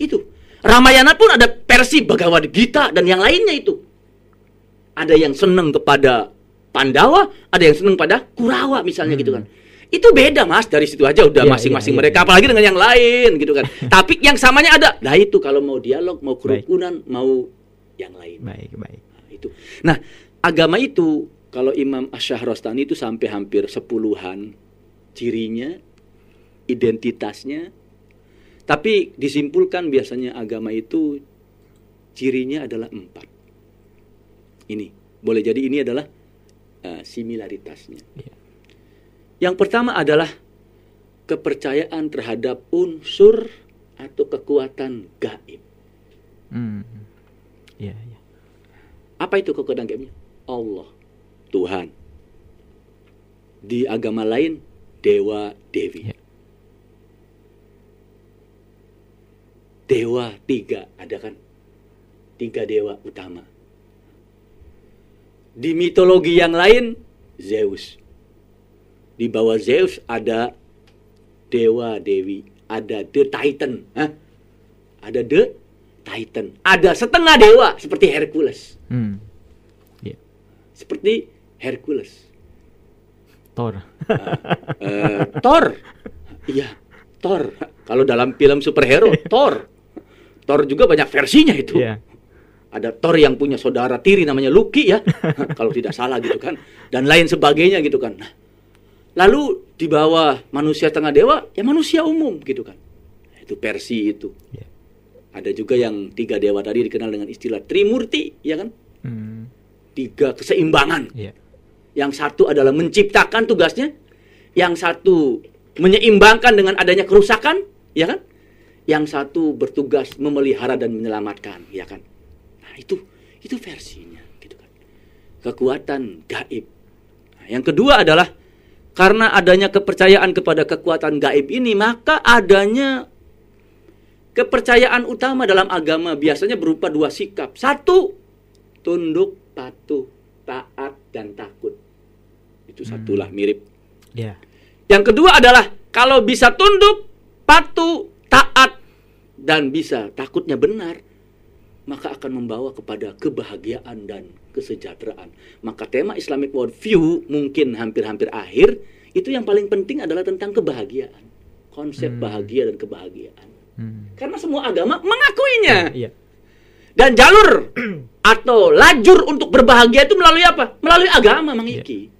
Itu. Ramayana pun ada versi Bhagavad Gita dan yang lainnya itu. Ada yang seneng kepada Pandawa, ada yang seneng pada Kurawa misalnya gitu kan. Itu beda mas dari situ aja udah Iya, masing-masing iya, iya. mereka apalagi dengan yang lain gitu kan. Tapi yang samanya ada. Nah itu kalau mau dialog, mau kerukunan, mau yang lain. Baik, baik. Nah, itu. Nah, agama itu kalau Imam Ash-Shahrastani itu sampai hampir sepuluhan cirinya, identitasnya. Tapi disimpulkan biasanya agama itu cirinya adalah empat. Ini boleh jadi ini adalah eh, similaritasnya. Iya. Yang pertama adalah kepercayaan terhadap unsur atau kekuatan gaib. Hmm. Iya, iya. Apa itu kekuatan gaibnya? Allah, Tuhan. Di agama lain, dewa, dewi. Ya. Dewa tiga, ada kan? Tiga dewa utama. Di mitologi yang lain, Zeus. Di bawah Zeus ada dewa, dewi. Ada the Titan. Hah? Ada the Titan. Ada setengah dewa seperti Hercules. Hmm. Iya. Seperti Hercules. Thor. Eh, Thor. Iya, Thor. Kalau dalam film superhero, Thor. Thor juga banyak versinya itu. Iya. Ada Thor yang punya saudara tiri namanya Loki ya, kalau tidak salah gitu kan. Dan lain sebagainya gitu kan. Nah, lalu di bawah manusia tengah dewa, ya manusia umum gitu kan. Itu versi itu. Iya. Ada juga yang tiga dewa tadi dikenal dengan istilah Trimurti, ya kan? Hmm. Tiga keseimbangan. Iya. Yang satu adalah menciptakan tugasnya, yang satu menyeimbangkan dengan adanya kerusakan, ya kan? Yang satu bertugas memelihara dan menyelamatkan, ya kan? Nah, itu itu versinya, gitu kan. Kekuatan gaib. Nah, yang kedua adalah karena adanya kepercayaan kepada kekuatan gaib ini, maka adanya kepercayaan utama dalam agama biasanya berupa dua sikap. Satu, tunduk, patuh, taat, dan takut. Itu satulah mirip. Iya. Yang kedua adalah kalau bisa tunduk, patuh, taat, dan bisa takutnya benar, maka akan membawa kepada kebahagiaan dan kesejahteraan. Maka tema Islamic Worldview mungkin hampir-hampir akhir, itu yang paling penting adalah tentang kebahagiaan. Konsep bahagia dan kebahagiaan. Hmm. Karena semua agama mengakuinya. Iya. Dan jalur atau lajur untuk berbahagia itu melalui apa? Melalui agama, Mang Iki.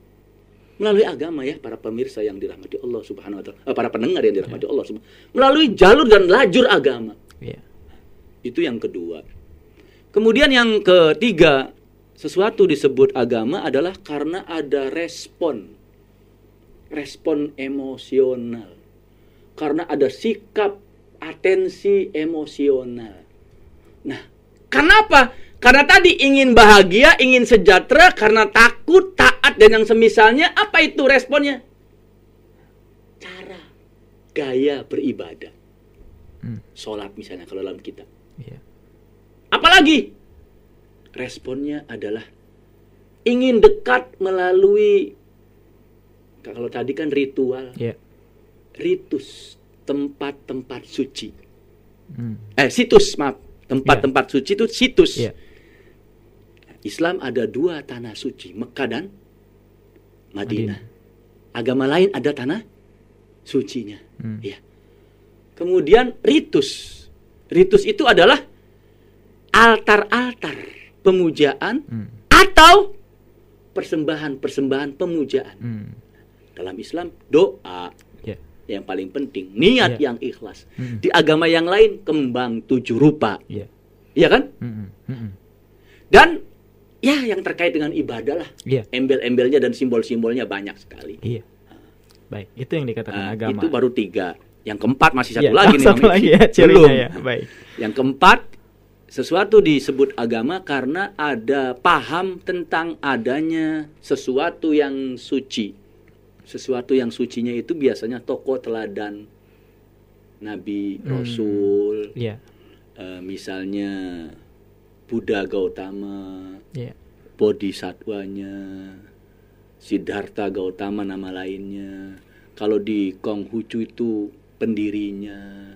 Melalui agama ya, para pemirsa yang dirahmati Allah Subhanahu wa taala, eh, para pendengar yang dirahmati Allah Subhanahu. Melalui jalur dan lajur agama. Iya. Itu yang kedua. Kemudian yang ketiga, sesuatu disebut agama adalah karena ada respon. Respon emosional. Karena ada sikap atensi emosional. Nah, kenapa? Karena tadi ingin bahagia, ingin sejahtera, karena takut, taat, dan yang semisalnya, apa itu responnya? Cara, gaya beribadah. Hmm. Sholat misalnya kalau dalam kita. Iya. Apalagi responnya adalah ingin dekat melalui kalau tadi kan ritual, Iya. ritus, tempat-tempat suci. Hmm. Eh, situs, maaf. Tempat-tempat suci itu situs. Iya. Islam ada dua tanah suci, Mekah dan Madinah. Madinah. Agama lain ada tanah sucinya. Hmm. Ya. Kemudian ritus. Ritus itu adalah altar-altar pemujaan Hmm. atau persembahan-persembahan pemujaan. Hmm. Dalam Islam doa Ya. yang paling penting, niat Ya. yang ikhlas. Mm-mm. Di agama yang lain kembang tujuh rupa, Iya. iya kan? Mm-mm. Mm-mm. Dan ya yang terkait dengan ibadah lah, Iya. embel-embelnya dan simbol-simbolnya banyak sekali. Iya. Baik, itu yang dikatakan Nah, agama. itu baru tiga. Yang keempat masih satu Iya, lagi nih. Satu lagi ya Belum. ya. Baik. Yang keempat, sesuatu disebut agama karena ada paham tentang adanya sesuatu yang suci. Sesuatu yang sucinya itu biasanya tokoh teladan nabi, Hmm. rasul, Iya. eh, misalnya Buddha Gautama, Iya. bodhisatwanya, Siddhartha Gautama nama lainnya. Kalau di Konghucu itu pendirinya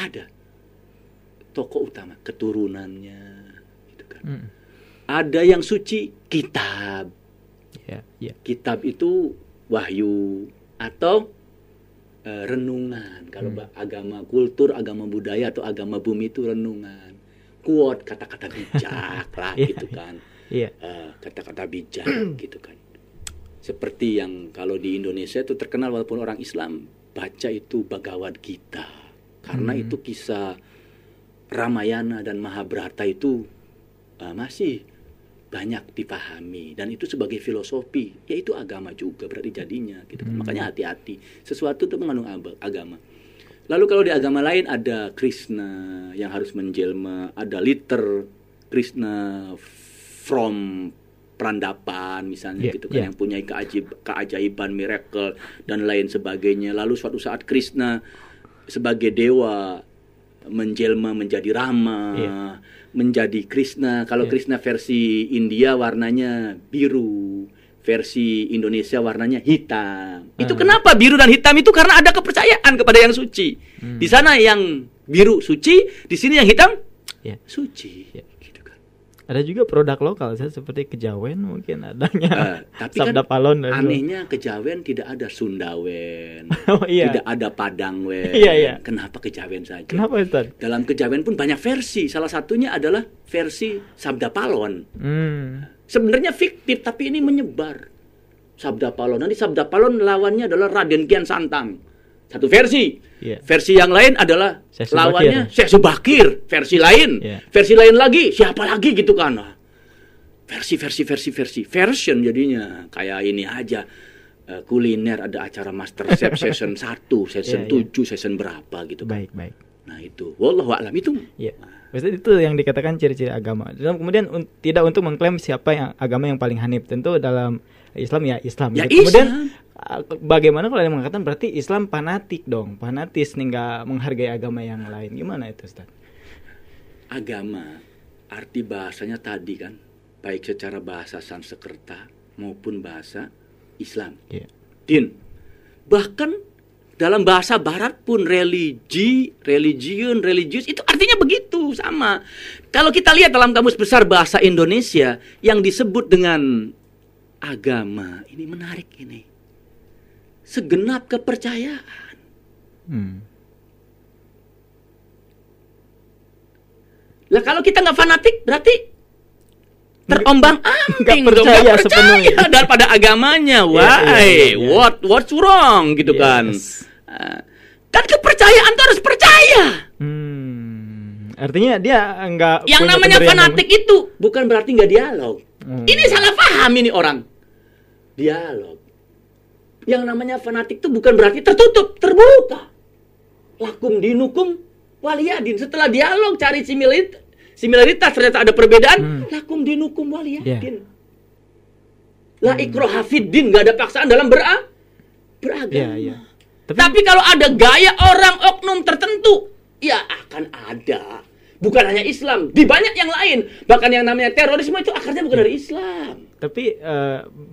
ada tokoh utama keturunannya gitu kan. Mm. Ada yang suci kitab. Iya, iya. Kitab itu wahyu atau eh, renungan. Kalau Hmm. ba- agama kultur, agama budaya atau agama bumi itu renungan. Quote kata-kata bijak lah Iya, gitu kan. Iya. Eh, kata-kata bijak gitu kan. Seperti yang kalau di Indonesia itu terkenal walaupun orang Islam baca itu Bhagavad Gita. Karena Hmm. itu kisah Ramayana dan Mahabharata itu eh, masih banyak dipahami dan itu sebagai filosofi yaitu agama juga berarti jadinya gitu kan. Hmm. Makanya hati-hati. Sesuatu itu mengandung agama. Lalu kalau di agama lain ada Krishna yang harus menjelma, ada liter Krishna from perandapan misalnya Iya, gitu kan iya. yang punya keajib, keajaiban miracle dan lain sebagainya. Lalu suatu saat Krishna sebagai dewa menjelma menjadi Rama, Iya. menjadi Krishna. Kalau Iya. Krishna versi India warnanya biru, versi Indonesia warnanya hitam. Itu Ah. kenapa biru dan hitam itu karena ada kepercayaan kepada yang suci. Hmm. Di sana yang biru suci, di sini yang hitam Iya. suci. Iya. Kan. Ada juga produk lokal saya seperti kejawen mungkin adanya. Eh, tapi kan Sabda Palon dan anehnya kejawen tidak ada Sundawen, Oh iya. tidak ada Padangwen. Iya, iya. Kenapa kejawen saja? Kenapa Ustaz? Dalam kejawen pun banyak versi. Salah satunya adalah versi Sabda Palon. Hmm. Sebenarnya fiktif tapi ini menyebar. Sabda Palon. Nanti Sabda Palon lawannya adalah Raden Kian Santang. Satu versi. Iya. Versi yang lain adalah Syekh lawannya Syekh Subakir. Versi lain. Iya. Versi lain lagi siapa lagi gitu kan. Nah, Versi versi versi versi version jadinya kayak ini aja. Eh, kuliner ada acara Master Chef season 1, season Iya, iya. 7, season berapa gitu kan. Baik, baik. Nah, itu. Wallahu a'lam itu Iya. Maksudnya itu yang dikatakan ciri-ciri agama. Dan kemudian un- tidak untuk mengklaim siapa yang agama yang paling hanif. Tentu dalam Islam ya Islam. Ya, Gitu. Kemudian uh, bagaimana kalau yang mengatakan berarti Islam fanatik dong, fanatis nih nggak menghargai agama yang lain. Gimana itu, Ustaz? agama arti bahasanya tadi kan baik secara bahasa Sanskerta maupun bahasa Islam Iya. din bahkan dalam bahasa barat pun religi religion religius itu artinya begitu sama kalau kita lihat dalam kamus besar bahasa Indonesia yang disebut dengan agama ini menarik ini segenap kepercayaan Hmm. Lah kalau kita nggak fanatik berarti terombang ambing Nggak dong, percaya sepenuhnya. percaya daripada agamanya. Iya, iya, iya, iya. What what's wrong gitu kan? Yes. Ah, kan kepercayaan tuh harus percaya. Hmm. Artinya dia nggak Yang namanya fanatik itu bukan berarti nggak dialog. Hmm. Ini salah paham ini orang. Dialog. Yang namanya fanatik itu bukan berarti tertutup, terbuka. Lakum dinukum waliyadin. Setelah dialog cari similaritas, similaritas ternyata ada perbedaan, Hmm. lakum dinukum waliyadin. Ya. La ikroha fiddin, nggak ada paksaan dalam bera beragama. Iya, iya. Tapi, Tapi kalau ada gaya orang oknum tertentu, ya akan ada. Bukan hanya Islam, di banyak yang lain. Bahkan yang namanya terorisme itu akarnya bukan dari Islam. tapi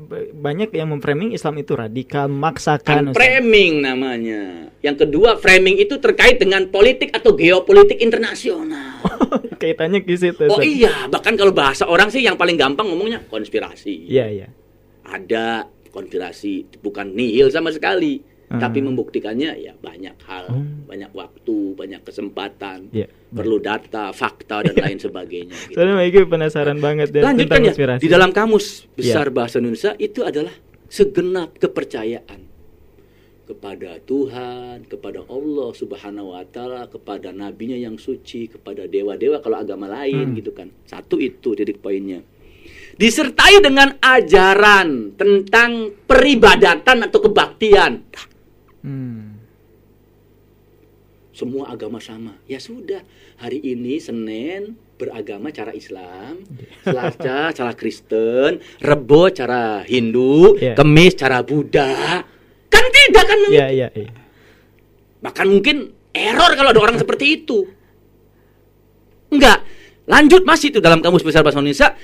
b- banyak yang memframing Islam itu radikal, Kan memaksakan. Ustaz. framing namanya. Yang kedua, framing itu terkait dengan politik atau geopolitik internasional. Kaitannya ke situ. Oh iya, bahkan kalau bahasa orang sih yang paling gampang ngomongnya konspirasi. Iya, iya. Ada konspirasi, bukan nihil sama sekali. Hmm. Tapi membuktikannya ya banyak hal, Hmm. banyak waktu, banyak kesempatan, Iya. Perlu data, fakta dan lain sebagainya. gitu. Soalnya Maiki penasaran banget ya Lanjutkan tentang ya konspirasi. di dalam kamus Iya. besar bahasa Indonesia itu adalah segenap kepercayaan kepada Tuhan, kepada Allah Subhanahu wa taala, kepada nabinya yang suci, kepada dewa-dewa kalau agama lain Hmm. gitu kan. Satu itu titik poinnya. Disertai dengan ajaran tentang peribadatan atau kebaktian. Hmm. Semua agama sama. Ya sudah, hari ini Senin beragama cara Islam, Selasa cara Kristen, Rebo cara Hindu, Iya. Kemis cara Buddha. Kan tidak kan? Iya, iya, iya. Bahkan mungkin error kalau ada orang seperti itu. Enggak. Lanjut masih itu dalam kamus besar bahasa Indonesia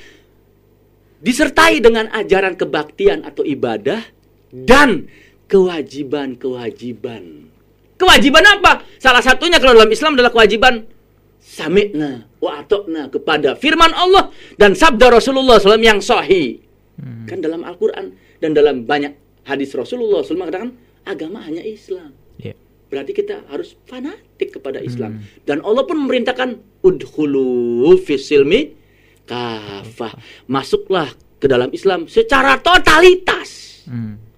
disertai dengan ajaran kebaktian atau ibadah dan kewajiban-kewajiban. Kewajiban apa? Salah satunya kalau dalam Islam adalah kewajiban sami'na wa atokna kepada firman Allah dan sabda Rasulullah SAW yang sahih. Hmm. Kan dalam Al-Quran dan dalam banyak hadis Rasulullah SAW mengatakan agama hanya Islam. Iya. Berarti kita harus fanatik kepada Islam. Hmm. Dan Allah pun memerintahkan udhulu fisilmi kafah. Masuklah ke dalam Islam secara totalitas. Hmm.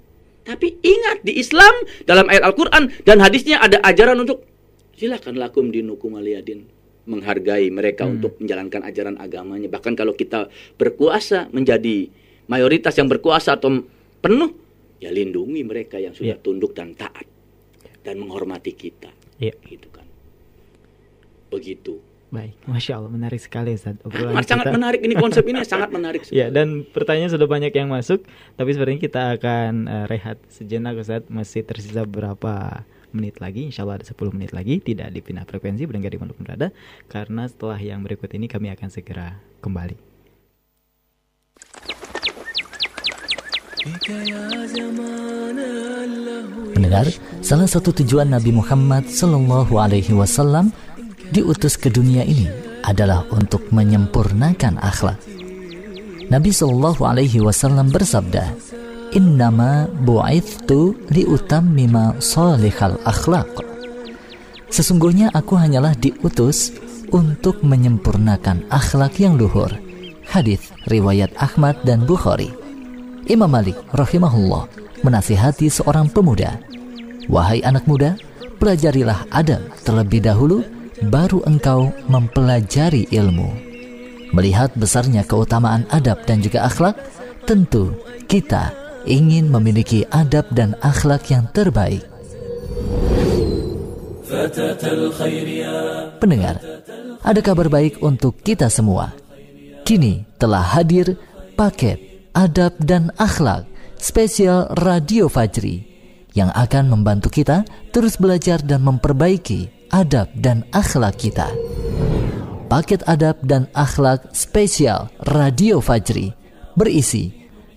Tapi ingat di Islam dalam ayat Al-Quran dan hadisnya ada ajaran untuk silakan lakum dinukum aliyadin menghargai mereka Hmm. untuk menjalankan ajaran agamanya. Bahkan kalau kita berkuasa menjadi mayoritas yang berkuasa atau penuh, ya lindungi mereka yang sudah Iya. tunduk dan taat dan menghormati kita. Iya. Gitu kan. Begitu. Baik, masya Allah menarik sekali Ustaz. Obrolan sangat kita. menarik ini konsep ini sangat menarik. Ya, dan pertanyaan sudah banyak yang masuk, tapi sepertinya kita akan eh, rehat sejenak Ustaz. Masih tersisa beberapa menit lagi, insya Allah ada 10 menit lagi, tidak dipindah frekuensi, berdengar di mana berada, karena setelah yang berikut ini kami akan segera kembali. Mendengar, salah satu tujuan Nabi Muhammad Sallallahu Alaihi Wasallam diutus ke dunia ini adalah untuk menyempurnakan akhlak. Nabi Sallallahu Alaihi Wasallam bersabda, Innama bu'ithtu liutammima salihal akhlak. Sesungguhnya aku hanyalah diutus untuk menyempurnakan akhlak yang luhur. Hadis riwayat Ahmad dan Bukhari. Imam Malik rahimahullah menasihati seorang pemuda, "Wahai anak muda, pelajarilah adab terlebih dahulu baru engkau mempelajari ilmu." Melihat besarnya keutamaan adab dan juga akhlak, tentu kita ingin memiliki adab dan akhlak yang terbaik. Pendengar, ada kabar baik untuk kita semua. Kini telah hadir paket adab dan akhlak spesial Radio Fajri yang akan membantu kita terus belajar dan memperbaiki adab dan akhlak kita. Paket adab dan akhlak spesial Radio Fajri berisi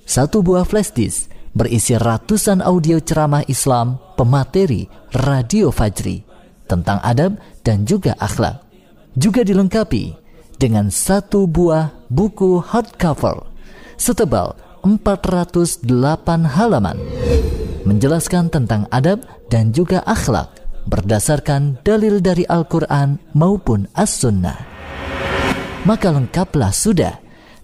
satu buah flash disk berisi ratusan audio ceramah Islam pemateri Radio Fajri tentang adab dan juga akhlak. Juga dilengkapi dengan satu buah buku hardcover setebal 408 halaman menjelaskan tentang adab dan juga akhlak berdasarkan dalil dari Al-Quran maupun As-Sunnah. Maka lengkaplah sudah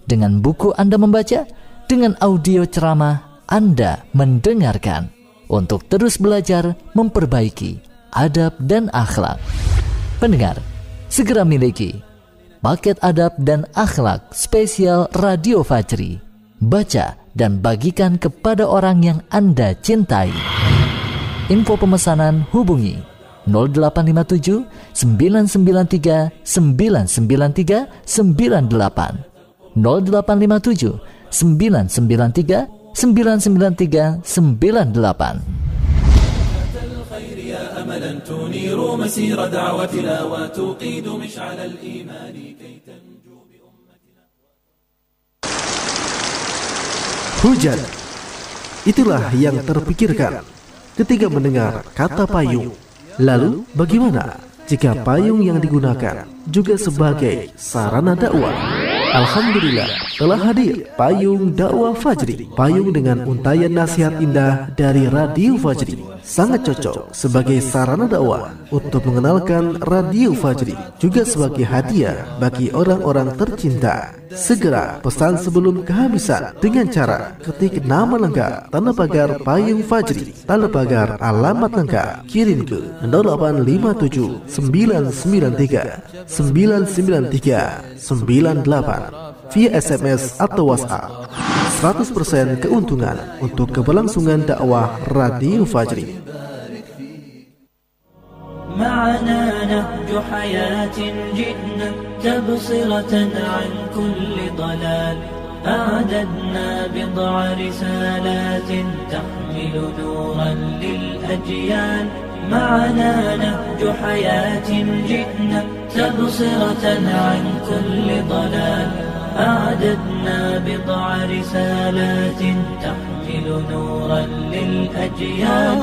dengan buku Anda membaca, dengan audio ceramah Anda mendengarkan untuk terus belajar memperbaiki adab dan akhlak. Pendengar, segera miliki paket adab dan akhlak spesial Radio Fajri. Baca dan bagikan kepada orang yang Anda cintai. Info pemesanan hubungi 0857 993 993 98 0857 993 993 98 أملا تنير مسير دعوتنا وتوقيد مشعل الإيمان كي تنجو Hujan. Itulah yang terpikirkan ketika mendengar kata payung. Lalu bagaimana jika payung yang digunakan juga sebagai sarana dakwah? Alhamdulillah telah hadir payung dakwah Fajri. Payung dengan untayan nasihat indah dari Radio Fajri sangat cocok sebagai sarana dakwah untuk mengenalkan Radio Fajri juga sebagai hadiah bagi orang-orang tercinta. Segera pesan sebelum kehabisan dengan cara ketik nama lengkap tanda pagar payung Fajri tanda pagar alamat lengkap kirim ke 0857 993 993 98 via SMS atau WhatsApp. 100% keuntungan untuk keberlangsungan dakwah Radio Fajri. معنا نهج حياة جئنا تبصرة عن كل ضلال أعددنا بضع رسالات تحمل نورا للأجيال معنا نهج حياة جئنا تبصرة عن كل ضلال أعددنا بضع رسالات تحمل نورا للأجيال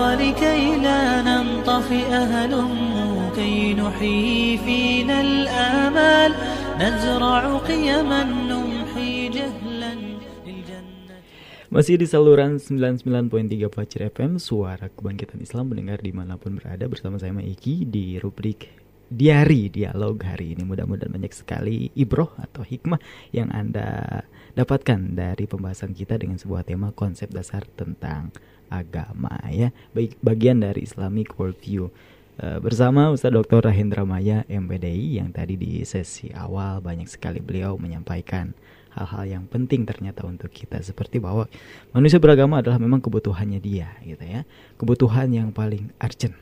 ولكي لا ننطفئ هلموا كي نحيي فينا الآمال نزرع قيما نمحي جهلا للجنة Masih di saluran 99.3 Fajr FM Suara Kebangkitan Islam mendengar dimanapun berada Bersama saya Maiki di rubrik Diari Dialog hari ini. Mudah-mudahan banyak sekali ibroh atau hikmah Yang Anda dapatkan dari pembahasan kita Dengan sebuah tema konsep dasar tentang agama ya. Baik bagian dari Islamic Worldview. Eh, bersama Ustadz Dr. Rahendra Maya MPDI yang tadi di sesi awal banyak sekali beliau menyampaikan hal-hal yang penting ternyata untuk kita. Seperti bahwa manusia beragama adalah memang kebutuhannya dia gitu ya. Kebutuhan yang paling urgent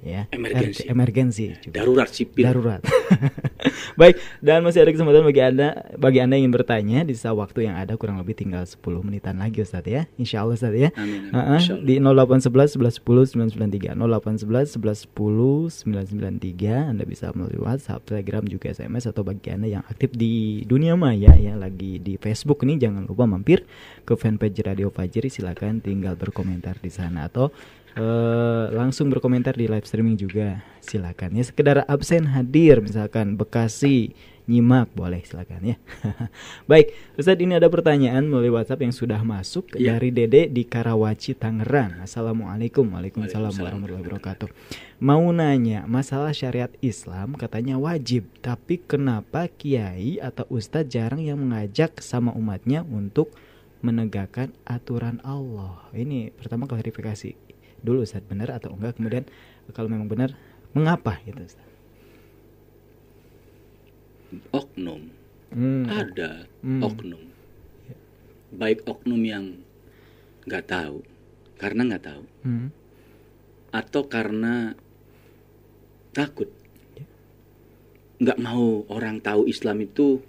ya Emergensi. Emergensi juga. Darurat sipil. darurat baik dan masih ada kesempatan bagi anda bagi anda yang ingin bertanya di sisa waktu yang ada kurang lebih tinggal 10 menitan lagi Ustadz ya Insya Allah Ustadz ya Amin, amin. Allah. di 0811 11 10 993 0811 11 10 993 Anda bisa melalui WhatsApp, Telegram juga SMS atau bagi Anda yang aktif di dunia maya ya lagi di Facebook nih jangan lupa mampir ke fanpage Radio Fajri silakan tinggal berkomentar di sana atau eh, langsung berkomentar di live streaming juga. Silakan ya sekedar absen hadir misalkan Bekasi nyimak boleh silakan ya. Baik Ustadz ini ada pertanyaan melalui WhatsApp yang sudah masuk Ya. dari Dede di Karawaci Tangerang. Assalamualaikum. Waalaikumsalam Waalaikumsalam. warahmatullahi wabarakatuh. Mau nanya masalah syariat Islam katanya wajib tapi kenapa kiai atau ustadz jarang yang mengajak sama umatnya untuk menegakkan aturan Allah? Ini pertama klarifikasi dulu Ustadz benar atau enggak kemudian kalau memang benar mengapa gitu Ustadz Oknum. Hmm, Ada Hmm. oknum. Baik oknum yang nggak tahu, karena nggak tahu, hmm, atau karena takut, nggak mau orang tahu Islam itu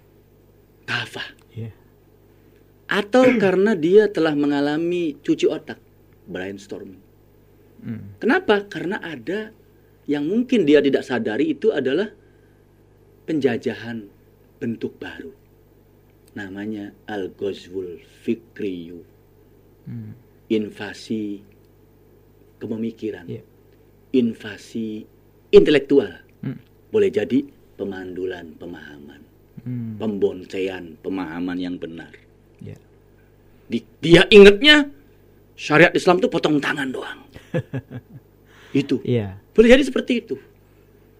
kafah, iya. atau karena dia telah mengalami cuci otak, brainstorming. Hmm, Kenapa? Karena ada yang mungkin dia tidak sadari itu adalah penjajahan bentuk baru. Namanya Al-Ghazwul Fikriyu. hmm, Invasi kepemikiran. Iya. Invasi intelektual. hmm, Boleh jadi pemandulan pemahaman. hmm, Pemboncean pemahaman yang benar. Di- dia ingatnya syariat Islam itu potong tangan doang. itu. Iya. Boleh jadi seperti itu.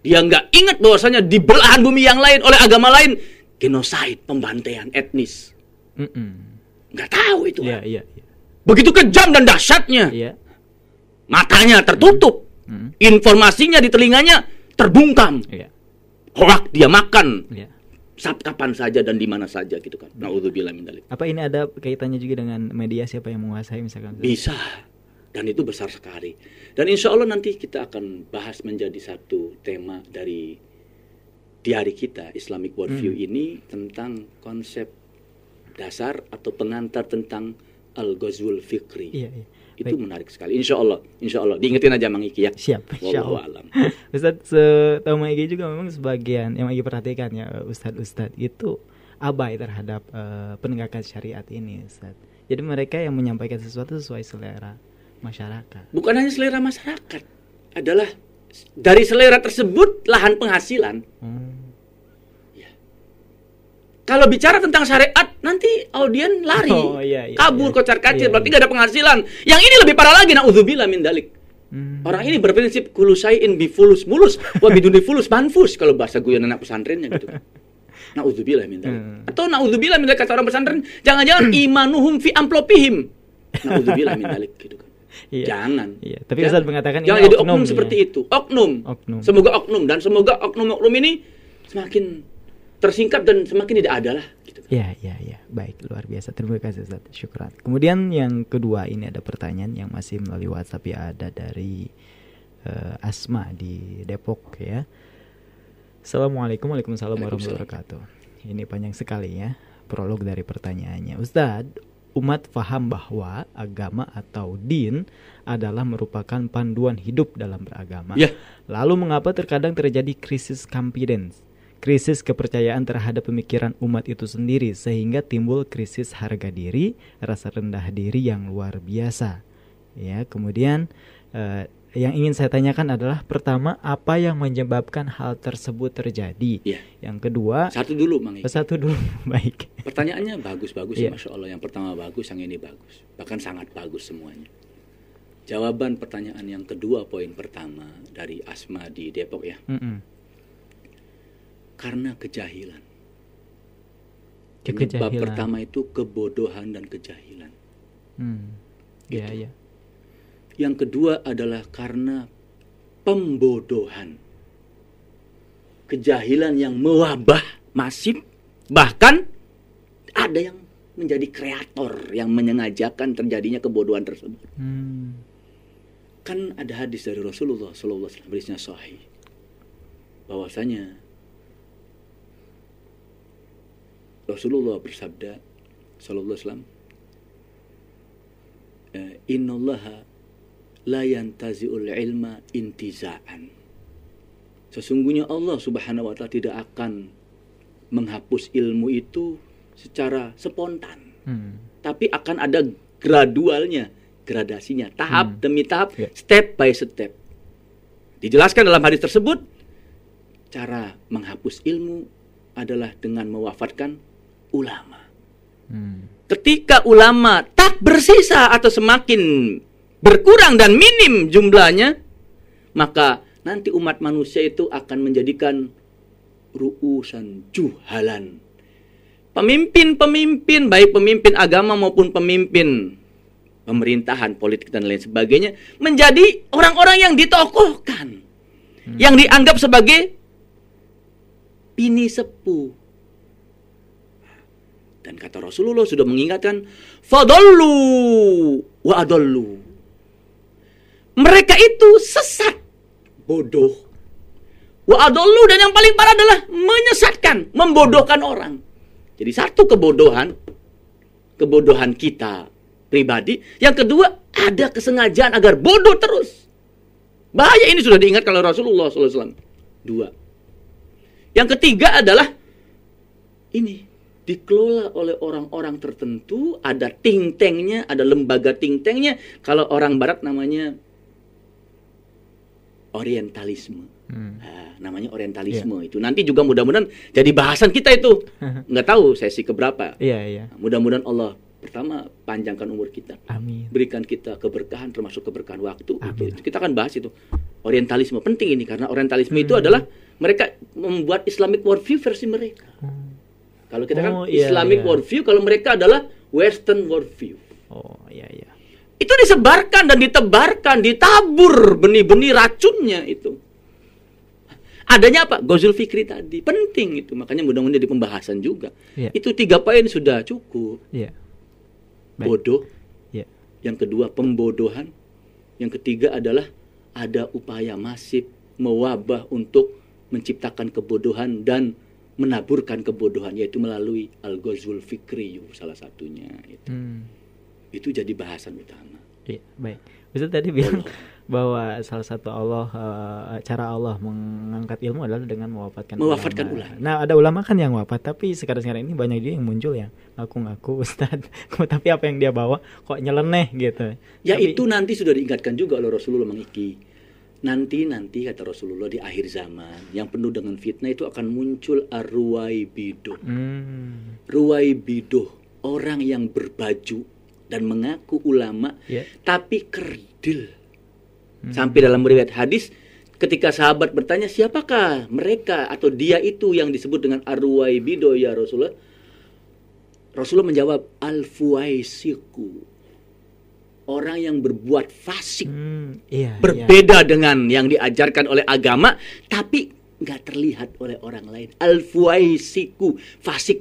Dia nggak ingat bahwasanya di belahan bumi yang lain oleh agama lain genosid, pembantaian etnis. Mm-mm. Nggak tahu itu. Iya, iya, iya. Begitu kejam dan dahsyatnya. Iya. Matanya tertutup, Hmm, informasinya di telinganya terbungkam. Iya. Hoak dia makan Iya. Sab kapan saja dan di mana saja gitu kan. Nauzubillah min. Apa ini ada kaitannya juga dengan media siapa yang menguasai misalkan? Bisa. Dan itu besar sekali. Dan insya Allah nanti kita akan bahas menjadi satu tema dari diari kita Islamic Worldview Hmm. ini tentang konsep dasar atau pengantar tentang Al-Ghazwul Fikri. Iya, iya. Itu Baik. menarik sekali. Insya Allah, insya Allah. Diingetin aja Mang Iki ya. Siap, insya Allah. alam. Ustadz, setahu Maigi juga memang sebagian yang Maigi perhatikan ya Ustadz-Ustadz itu abai terhadap eh, penegakan syariat ini Ustadz. Jadi mereka yang menyampaikan sesuatu sesuai selera masyarakat. Bukan hanya selera masyarakat, adalah dari selera tersebut lahan penghasilan. Hmm. Kalau bicara tentang syariat, nanti audien lari. Oh, iya, iya, kabur iya. kocar kacir, Iya, berarti iya. gak ada penghasilan. Yang ini lebih parah lagi, na'udzubillah min dalik. Hmm. Orang ini berprinsip kulu in bifulus mulus, wa biduni fulus manfus kalau bahasa guyon anak pesantrennya gitu. Nauzubillah min. Hmm. Atau nauzubillah min kata orang pesantren, jangan-jangan imanuhum fi amplopihim. Nauzubillah min dzalik gitu kan. Iya. Jangan. Iya, tapi Jangan. Ustaz mengatakan ini jangan jadi oknum oknum, ya. seperti itu. Oknum. Oknum. Semoga oknum dan semoga oknum-oknum ini semakin tersingkap dan semakin tidak ada lah gitu. Ya, ya, ya. Baik, luar biasa. Terima kasih Ustaz. Syukran. Kemudian yang kedua ini ada pertanyaan yang masih melalui WhatsApp ya ada dari eh, Asma di Depok ya. Assalamualaikum Waalaikumsalam warahmatullahi wabarakatuh. Ini panjang sekali ya prolog dari pertanyaannya. Ustadz, umat faham bahwa agama atau din adalah merupakan panduan hidup dalam beragama. Ya. Lalu mengapa terkadang terjadi krisis confidence? Krisis kepercayaan terhadap pemikiran umat itu sendiri sehingga timbul krisis harga diri, rasa rendah diri yang luar biasa. Ya, kemudian eh, yang ingin saya tanyakan adalah pertama apa yang menyebabkan hal tersebut terjadi? Iya. Yang kedua, Satu dulu, Mang. Iki. satu dulu baik. Pertanyaannya bagus-bagus Iya. ya, Masya Allah. Yang pertama bagus, yang ini bagus. Bahkan sangat bagus semuanya. Jawaban pertanyaan yang kedua, poin pertama dari Asma di Depok ya. Mm-mm. Karena kejahilan. Kejahilan. pertama itu kebodohan dan kejahilan. Hmm. Iya, Gitu. iya. Yang kedua adalah karena pembodohan. Kejahilan yang mewabah masif. Bahkan ada yang menjadi kreator yang menyengajakan terjadinya kebodohan tersebut. Hmm. Kan ada hadis dari Rasulullah Sallallahu Alaihi Wasallam hadisnya sahih bahwasanya Rasulullah bersabda Sallallahu Alaihi Wasallam eh, Innallaha la yantazi'ul ilma intiza'an Sesungguhnya Allah Subhanahu wa taala tidak akan menghapus ilmu itu secara spontan Hmm. tapi akan ada gradualnya, gradasinya, tahap Hmm. demi tahap, Ya. step by step. Dijelaskan dalam hadis tersebut, cara menghapus ilmu adalah dengan mewafatkan ulama. Hmm. Ketika ulama tak bersisa atau semakin berkurang dan minim jumlahnya, maka nanti umat manusia itu akan menjadikan ruusan juhalan. Pemimpin-pemimpin, baik pemimpin agama maupun pemimpin pemerintahan, politik dan lain sebagainya, menjadi orang-orang yang ditokohkan. Yang dianggap sebagai pini sepuh. Dan kata Rasulullah sudah mengingatkan, fadallu wa adallu. Mereka itu sesat, bodoh. Wa adallu dan yang paling parah adalah menyesatkan, membodohkan orang. Jadi satu kebodohan, kebodohan kita pribadi. Yang kedua, ada kesengajaan agar bodoh terus. Bahaya ini sudah diingatkan oleh Rasulullah SAW. Dua. Yang ketiga adalah ini dikelola oleh orang-orang tertentu, ada think tanknya, ada lembaga think tanknya. Kalau orang Barat namanya orientalisme. Hmm. Nah, namanya orientalisme itu. Nanti juga mudah-mudahan jadi bahasan kita itu. Nggak tahu sesi keberapa. Iya, iya. Nah, mudah-mudahan Allah pertama panjangkan umur kita Amin. berikan kita keberkahan termasuk keberkahan waktu itu, Amin. itu kita akan bahas itu orientalisme penting ini karena orientalisme itu Hmm. adalah mereka membuat Islamic worldview versi mereka kalau kita kan Oh, iya, Islamic iya. worldview kalau mereka adalah Western worldview Oh, iya, iya. itu disebarkan dan ditebarkan ditabur benih-benih racunnya itu adanya apa Gozul Fikri tadi penting itu makanya mudah-mudahan jadi pembahasan juga Iya. itu tiga poin sudah cukup. Baik. bodoh Iya. yang kedua pembodohan, yang ketiga adalah ada upaya masif mewabah untuk menciptakan kebodohan dan menaburkan kebodohan yaitu melalui al-ghazwul fikri salah satunya itu. Hmm. Itu jadi bahasan utama. Iya, baik. Ustaz tadi bilang bahwa salah satu Allah eh, cara Allah mengangkat ilmu adalah dengan mewafatkan Mewafatkan ulama. ulama. Nah, ada ulama kan yang wafat, tapi sekarang-sekarang ini banyak juga yang muncul yang ngaku-ngaku Ustaz. tapi apa yang dia bawa kok nyeleneh gitu. Ya Tapi- itu nanti sudah diingatkan juga oleh Rasulullah mengiki. Nanti nanti kata Rasulullah di akhir zaman yang penuh dengan fitnah itu akan muncul arwai biduh. Hmm. Ruwai biduh orang yang berbaju dan mengaku ulama Ya. tapi kerdil Sampai dalam riwayat hadis ketika sahabat bertanya siapakah mereka atau dia itu yang disebut dengan Arwaibido ya Rasulullah Rasulullah menjawab Al-Fuaisiku orang yang berbuat fasik Hmm, iya. iya. berbeda dengan yang diajarkan oleh agama tapi nggak terlihat oleh orang lain Al-Fuaisiku fasik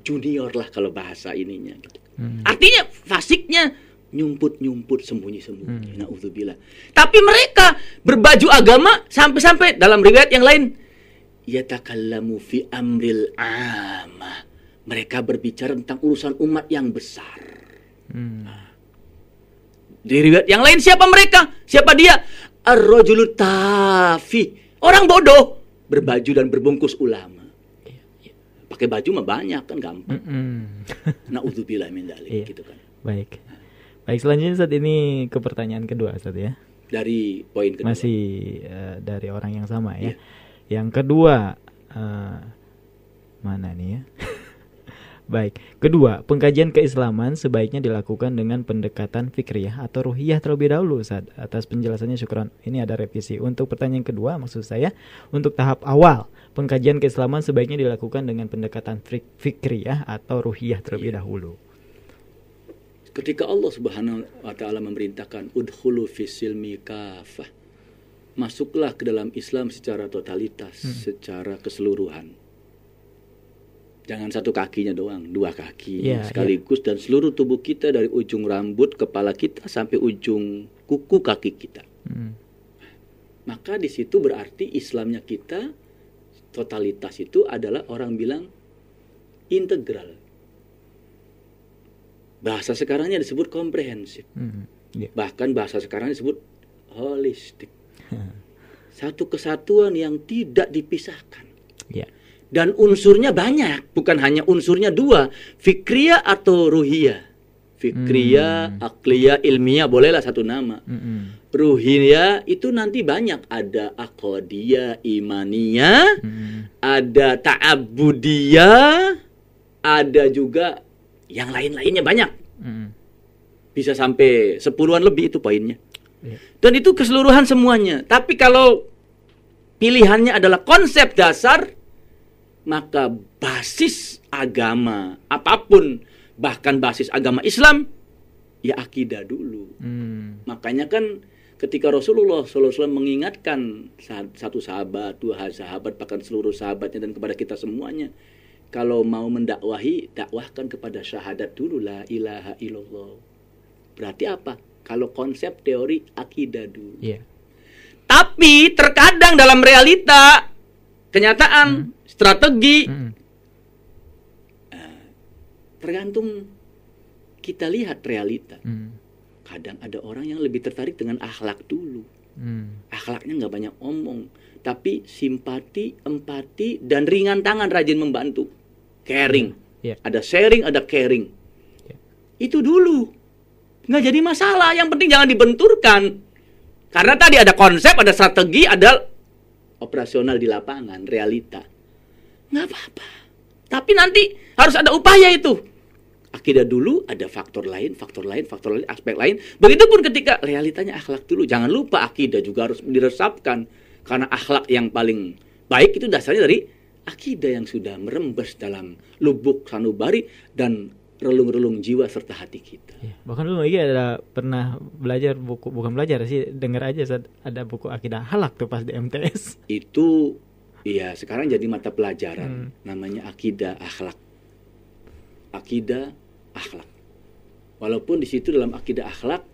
junior lah kalau bahasa ininya gitu. Hmm. Artinya fasiknya nyumput-nyumput sembunyi-sembunyi. Nauzubillah. Tapi mereka berbaju agama sampai-sampai dalam riwayat yang lain yatakallamu fi amril amah. Mereka berbicara tentang urusan umat yang besar. Hmm. Di riwayat yang lain siapa mereka? Siapa dia? Ar-rajulu tafi. Orang bodoh berbaju dan berbungkus ulama. Pakai baju mah banyak kan gampang. Mm-mm. Nauzubillah min dzalik Iya. gitu kan. Baik. Baik selanjutnya saat ini ke pertanyaan kedua saat ya. Dari poin kedua. Masih eh, dari orang yang sama ya. Iya. Yang kedua eh, mana nih ya? Baik. Kedua, pengkajian keislaman sebaiknya dilakukan dengan pendekatan fikriyah atau ruhiyah terlebih dahulu saat atas penjelasannya syukran. Ini ada revisi. Untuk pertanyaan kedua maksud saya untuk tahap awal pengkajian keislaman sebaiknya dilakukan dengan pendekatan fik- fikriyah atau ruhiyah terlebih Iya. dahulu. Ketika Allah Subhanahu wa taala memerintahkan udkhulu fisilmi kafah. Masuklah ke dalam Islam secara totalitas, Hmm. secara keseluruhan. Jangan satu kakinya doang, dua kaki Iya, sekaligus dan seluruh tubuh kita dari ujung rambut kepala kita sampai ujung kuku kaki kita. Hmm. Maka di situ berarti Islamnya kita totalitas itu adalah orang bilang integral. Bahasa sekarangnya disebut komprehensif. Hmm. Iya. Bahkan bahasa sekarang disebut holistik. Satu kesatuan yang tidak dipisahkan. Iya. Dan unsurnya banyak, bukan hanya unsurnya dua, fikriyah atau ruhiyah. Fikriyah, akliyah, ilmiah, bolehlah satu nama. Mm-mm. Ruhiyah itu nanti banyak, ada akodiyah, imaniyah, Mm-mm. ada ta'abudiyah, ada juga yang lain-lainnya banyak. Mm-mm. Bisa sampai sepuluhan lebih itu poinnya. Iya. Dan itu keseluruhan semuanya. Tapi kalau pilihannya adalah konsep dasar, maka basis agama apa pun, bahkan basis agama Islam, ya akidah dulu. Hmm. Makanya kan ketika Rasulullah SAW mengingatkan sa- satu sahabat, dua sahabat, bahkan seluruh sahabatnya dan kepada kita semuanya, kalau mau mendakwahi, dakwahkan kepada syahadat dulu la ilaha illallah. Berarti apa? Kalau konsep teori akidah dulu. Iya. Tapi terkadang dalam realita, kenyataan, strategi, Mm-mm. tergantung kita lihat realita. Mm. Kadang ada orang yang lebih tertarik dengan akhlak dulu. Mm. akhlaknya nggak banyak omong, tapi simpati, empati, dan ringan tangan rajin membantu. Caring. Iya. Ada sharing, ada caring. Iya. Itu dulu. Nggak jadi masalah, yang penting jangan dibenturkan. Karena tadi ada konsep, ada strategi, ada operasional di lapangan, realita. Nggak apa-apa. Tapi nanti harus ada upaya itu. Akidah dulu ada faktor lain, faktor lain, faktor lain, aspek lain. Begitupun ketika realitanya akhlak dulu. Jangan lupa akidah juga harus diresapkan. Karena akhlak yang paling baik itu dasarnya dari akidah yang sudah merembes dalam lubuk sanubari dan relung-relung jiwa serta hati kita. Iya. Bahkan dulu lagi ada pernah belajar buku bukan belajar sih dengar aja saat ada buku akidah halak tuh pas di MTS. Itu ya sekarang jadi mata pelajaran Hmm. namanya akidah akhlak. Akidah akhlak. Walaupun di situ dalam akidah akhlak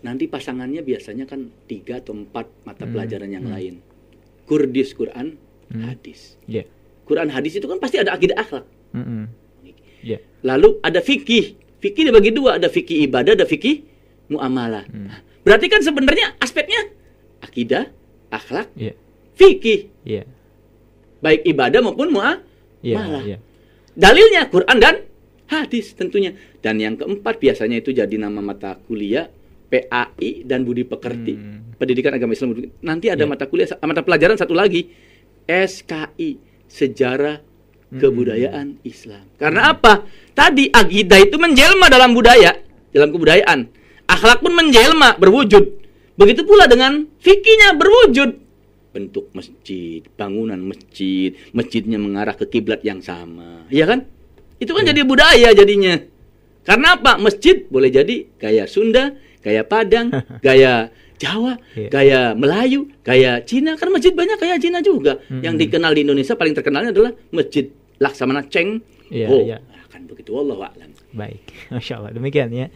nanti pasangannya biasanya kan tiga atau empat mata Hmm. pelajaran yang Hmm. lain. Kurdis Quran, Hmm. hadis. Iya. Quran hadis itu kan pasti ada akidah akhlak. Mm-mm. Iya. Lalu ada fikih. Fikih dibagi dua, ada fikih ibadah, ada fikih muamalah. Hmm. Berarti kan sebenarnya aspeknya akidah, akhlak, Iya. fikih, Iya. Baik ibadah maupun muamalah. Iya. Malah. Iya. Dalilnya Quran dan hadis tentunya. Dan yang keempat biasanya itu jadi nama mata kuliah PAI dan budi pekerti. Hmm. Pendidikan Agama Islam. Nanti ada Iya. mata kuliah mata pelajaran satu lagi SKI Sejarah Hmm. Kebudayaan Islam. Karena apa? Tadi akidah itu menjelma dalam budaya, dalam kebudayaan. Akhlak pun menjelma, berwujud. Begitu pula dengan fikihnya berwujud. Bentuk masjid, bangunan masjid, masjidnya mengarah ke kiblat yang sama. Ya kan? Itu kan jadi budaya jadinya. Karena apa? Masjid boleh jadi gaya Sunda, gaya Padang, gaya Jawa, Iya. gaya Melayu, gaya Cina. Karena masjid banyak gaya Cina juga. Yang dikenal di Indonesia paling terkenalnya adalah Masjid Laksamana Cheng Iya, iya. Nah, kan begitu wallahu a'lam. Baik, Masya Allah. Demikian ya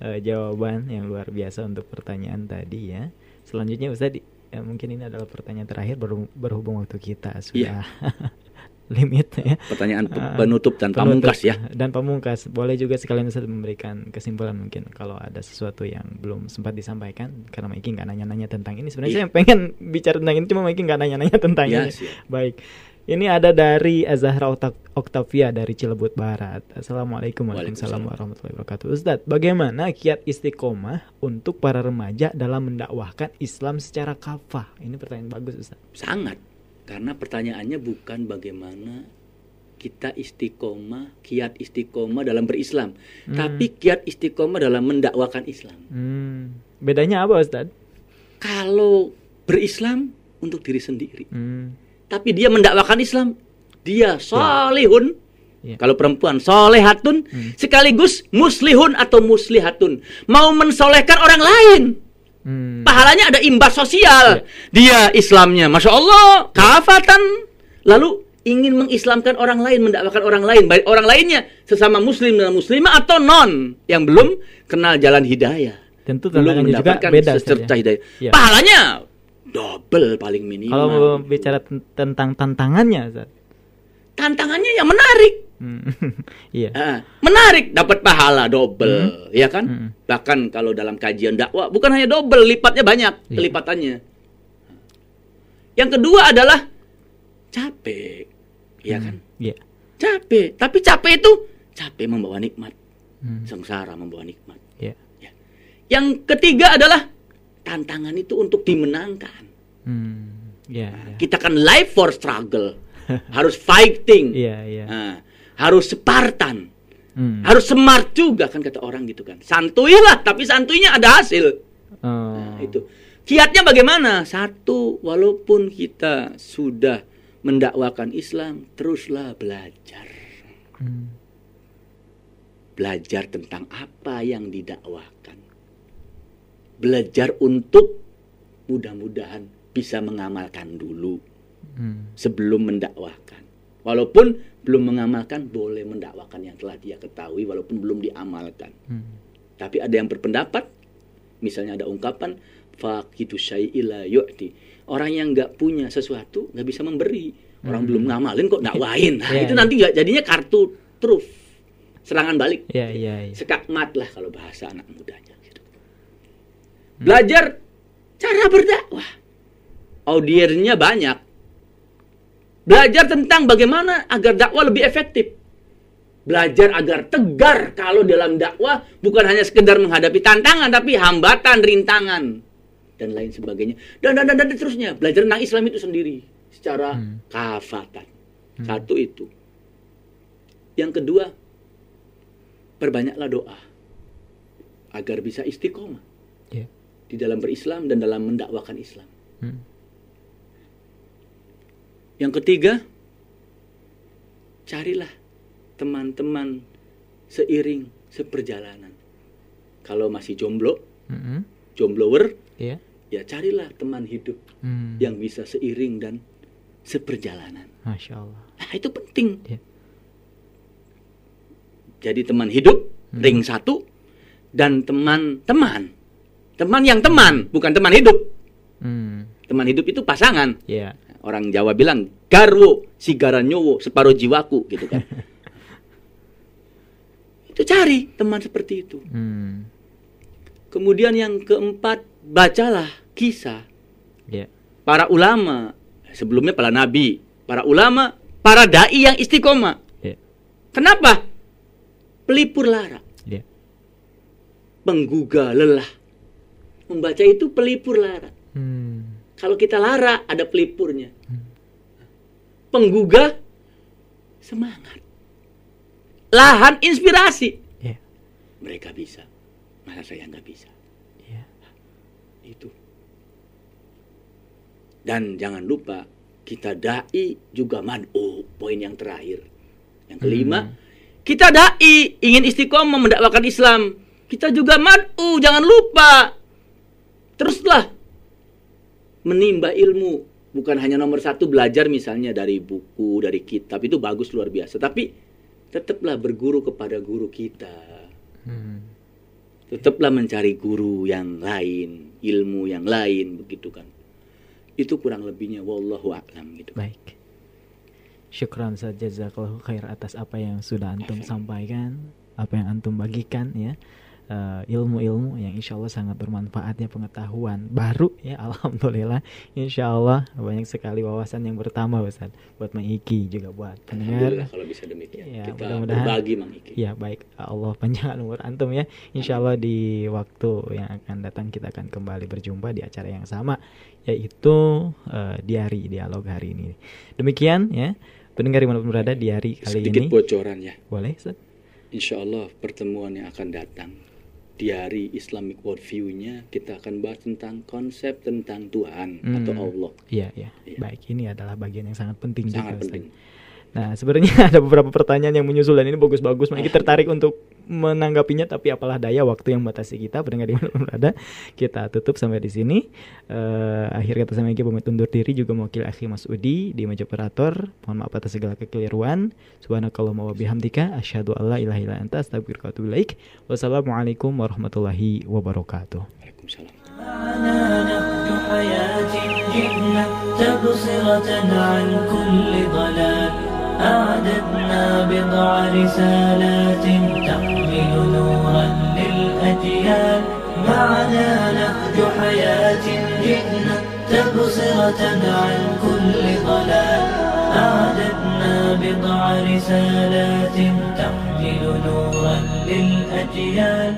eh, jawaban yang luar biasa untuk pertanyaan tadi ya. Selanjutnya Ustaz, ya, mungkin ini adalah pertanyaan terakhir berhubung, berhubung waktu kita sudah limit ya. Pertanyaan pe- Ah, penutup dan penutup pamungkas ya. Dan pamungkas. Boleh juga sekalian Ustaz memberikan kesimpulan mungkin kalau ada sesuatu yang belum sempat disampaikan karena Maiki nggak nanya-nanya tentang ini. Sebenarnya Iya. saya pengen bicara tentang ini cuma Maiki nggak nanya-nanya tentang Ya, ini. siap. Baik. Ini ada dari Azahra Okta- Oktavia dari Cilebut Barat. Assalamualaikum warahmatullahi wabarakatuh. Ustadz, bagaimana kiat istiqomah untuk para remaja dalam mendakwahkan Islam secara kafah? Ini pertanyaan bagus, Ustadz. Sangat. Karena pertanyaannya bukan bagaimana kita istiqomah, kiat istiqomah dalam berislam, tapi kiat istiqomah dalam mendakwakan Islam. Hmm. Bedanya apa, Ustadz? Kalau berislam untuk diri sendiri, Hmm. Tapi dia mendakwakan Islam, dia solihun. Ya. Kalau perempuan solehatun, sekaligus muslihun atau muslihatun, mau mensolehkan orang lain. Hmm. pahalanya ada imbas sosial. Dia Islamnya, masya Allah, kafatan. Lalu ingin mengislamkan orang lain, mendakwakan orang lain, baik orang lainnya sesama muslim dan muslimah atau non yang belum kenal jalan hidayah. Tentu belum tantangannya juga mendapatkan beda, ya. hidayah. Iya. Pahalanya double paling minimal. Kalau mau bicara ten- tentang tantangannya, Ustadz. tantangannya yang menarik. Hmm. Iya. Ah, menarik dapat pahala double, ya kan? Hmm. Bahkan kalau dalam kajian dakwah bukan hanya double, lipatnya banyak Iya. kelipatannya. Yang kedua adalah capek, ya kan? Iya. Capek, tapi capek itu capek membawa nikmat, Hmm. sengsara membawa nikmat. Iya. Ya. Yang ketiga adalah tantangan itu untuk dimenangkan. Hmm. Iya. iya. Kita kan live for struggle, harus fighting, Iya, iya. Ah, harus Spartan. Hmm. Harus smart juga kan kata orang gitu kan. Santuy lah, tapi santuinya ada hasil. Oh. Nah, itu. Kiatnya bagaimana? Satu, walaupun kita sudah mendakwakan Islam, teruslah belajar. Hmm. Belajar tentang apa yang didakwakan. Belajar untuk mudah-mudahan bisa mengamalkan dulu Hmm. sebelum mendakwahkan. Walaupun belum mengamalkan, boleh mendakwakan yang telah dia ketahui walaupun belum diamalkan. Hmm. Tapi ada yang berpendapat, misalnya ada ungkapan faqidu syai'i la yu'ti. Orang yang nggak punya sesuatu nggak bisa memberi. Orang belum ngamalin kok dakwain. Nah, Iya, itu iya. nanti jadinya kartu truf. Serangan balik. Iya, iya, iya. Sekakmat lah kalau bahasa anak mudanya. gitu. Belajar cara berdakwah. Audiennya banyak. Belajar tentang bagaimana agar dakwah lebih efektif. Belajar agar tegar kalau dalam dakwah bukan hanya sekedar menghadapi tantangan tapi hambatan, rintangan dan lain sebagainya. Dan dan dan, dan terusnya belajar tentang Islam itu sendiri secara kafatan. Satu itu. Yang kedua, perbanyaklah doa agar bisa istiqomah Iya. di dalam berislam dan dalam mendakwakan Islam. Hmm. Yang ketiga, carilah teman-teman seiring seperjalanan. Kalau masih jomblo, Hmm. jomblower, Iya. ya carilah teman hidup Hmm. yang bisa seiring dan seperjalanan. Masya Allah. Nah, itu penting. Iya. Jadi teman hidup, Hmm. ring satu, dan teman-teman. Teman yang teman, bukan teman hidup. Hmm. Teman hidup itu pasangan. Iya. Orang Jawa bilang, garwo, sigara nyowo, separuh jiwaku, gitu kan. itu cari teman seperti itu. Hmm. Kemudian yang keempat, bacalah kisah Iya. para ulama. Sebelumnya para nabi, para ulama, para da'i yang istiqomah. Iya. Kenapa? Pelipur lara, Iya. penggugah lelah. Membaca itu pelipur lara. Hmm. Kalau kita lara, ada pelipurnya. Penggugah semangat. Lahan inspirasi. Iya. Mereka bisa. Masa saya nggak bisa? Iya. Itu. Dan jangan lupa kita dai juga mad'u, poin yang terakhir. Yang kelima, kita dai ingin istiqomah mendakwakan Islam. Kita juga mad'u, jangan lupa. Teruslah menimba ilmu. Bukan hanya nomor satu belajar misalnya dari buku, dari kitab. Itu bagus luar biasa. Tapi tetaplah berguru kepada guru kita. Hmm. Tetaplah mencari guru yang lain, ilmu yang lain begitu kan. Itu kurang lebihnya wallahu a'lam gitu. Baik. Syukran saja jazakallahu khair atas apa yang sudah antum sampaikan, apa yang antum bagikan ya. Eh, ilmu-ilmu yang insya Allah sangat bermanfaat ya pengetahuan baru ya alhamdulillah insya Allah banyak sekali wawasan yang bertambah Ustaz buat mengiki juga buat pendengar kalau bisa demikian. Ya, kita mudah-mudahan. berbagi Mang Iki. Ya baik Allah panjangkan umur antum ya Insya Allah di waktu yang akan datang kita akan kembali berjumpa di acara yang sama Yaitu eh, Diari Dialog hari ini Demikian ya Pendengar di mana pun berada di hari kali Sedikit ini bocoran ya. Boleh Ustaz? Insya Allah pertemuan yang akan datang di hari Islamic Worldview-nya kita akan bahas tentang konsep tentang Tuhan Hmm. atau Allah. Iya, iya. Iya. Baik, ini adalah bagian yang sangat penting Sangat juga, Ustaz. Nah, sebenarnya ada beberapa pertanyaan yang menyusul dan ini bagus-bagus. Kita tertarik untuk menanggapinya, tapi apalah daya waktu yang membatasi kita. Pendengar di mana berada, kita tutup sampai di sini. Eh, akhir kata saya Megi pamit undur diri juga mewakili akhi Mas Udi di meja operator. Mohon maaf atas segala kekeliruan. Subhanakallahumma wa bihamdika asyhadu alla ilaha illa anta astaghfiruka wa. Wassalamualaikum warahmatullahi wabarakatuh. Waalaikumsalam. أعددنا بضع رسالات تحمل نورا للأجيال. معنا نهج حياة جئنا تبصرة عن كل ضلال. أعددنا بضع رسالات تحمل نورا للأجيال.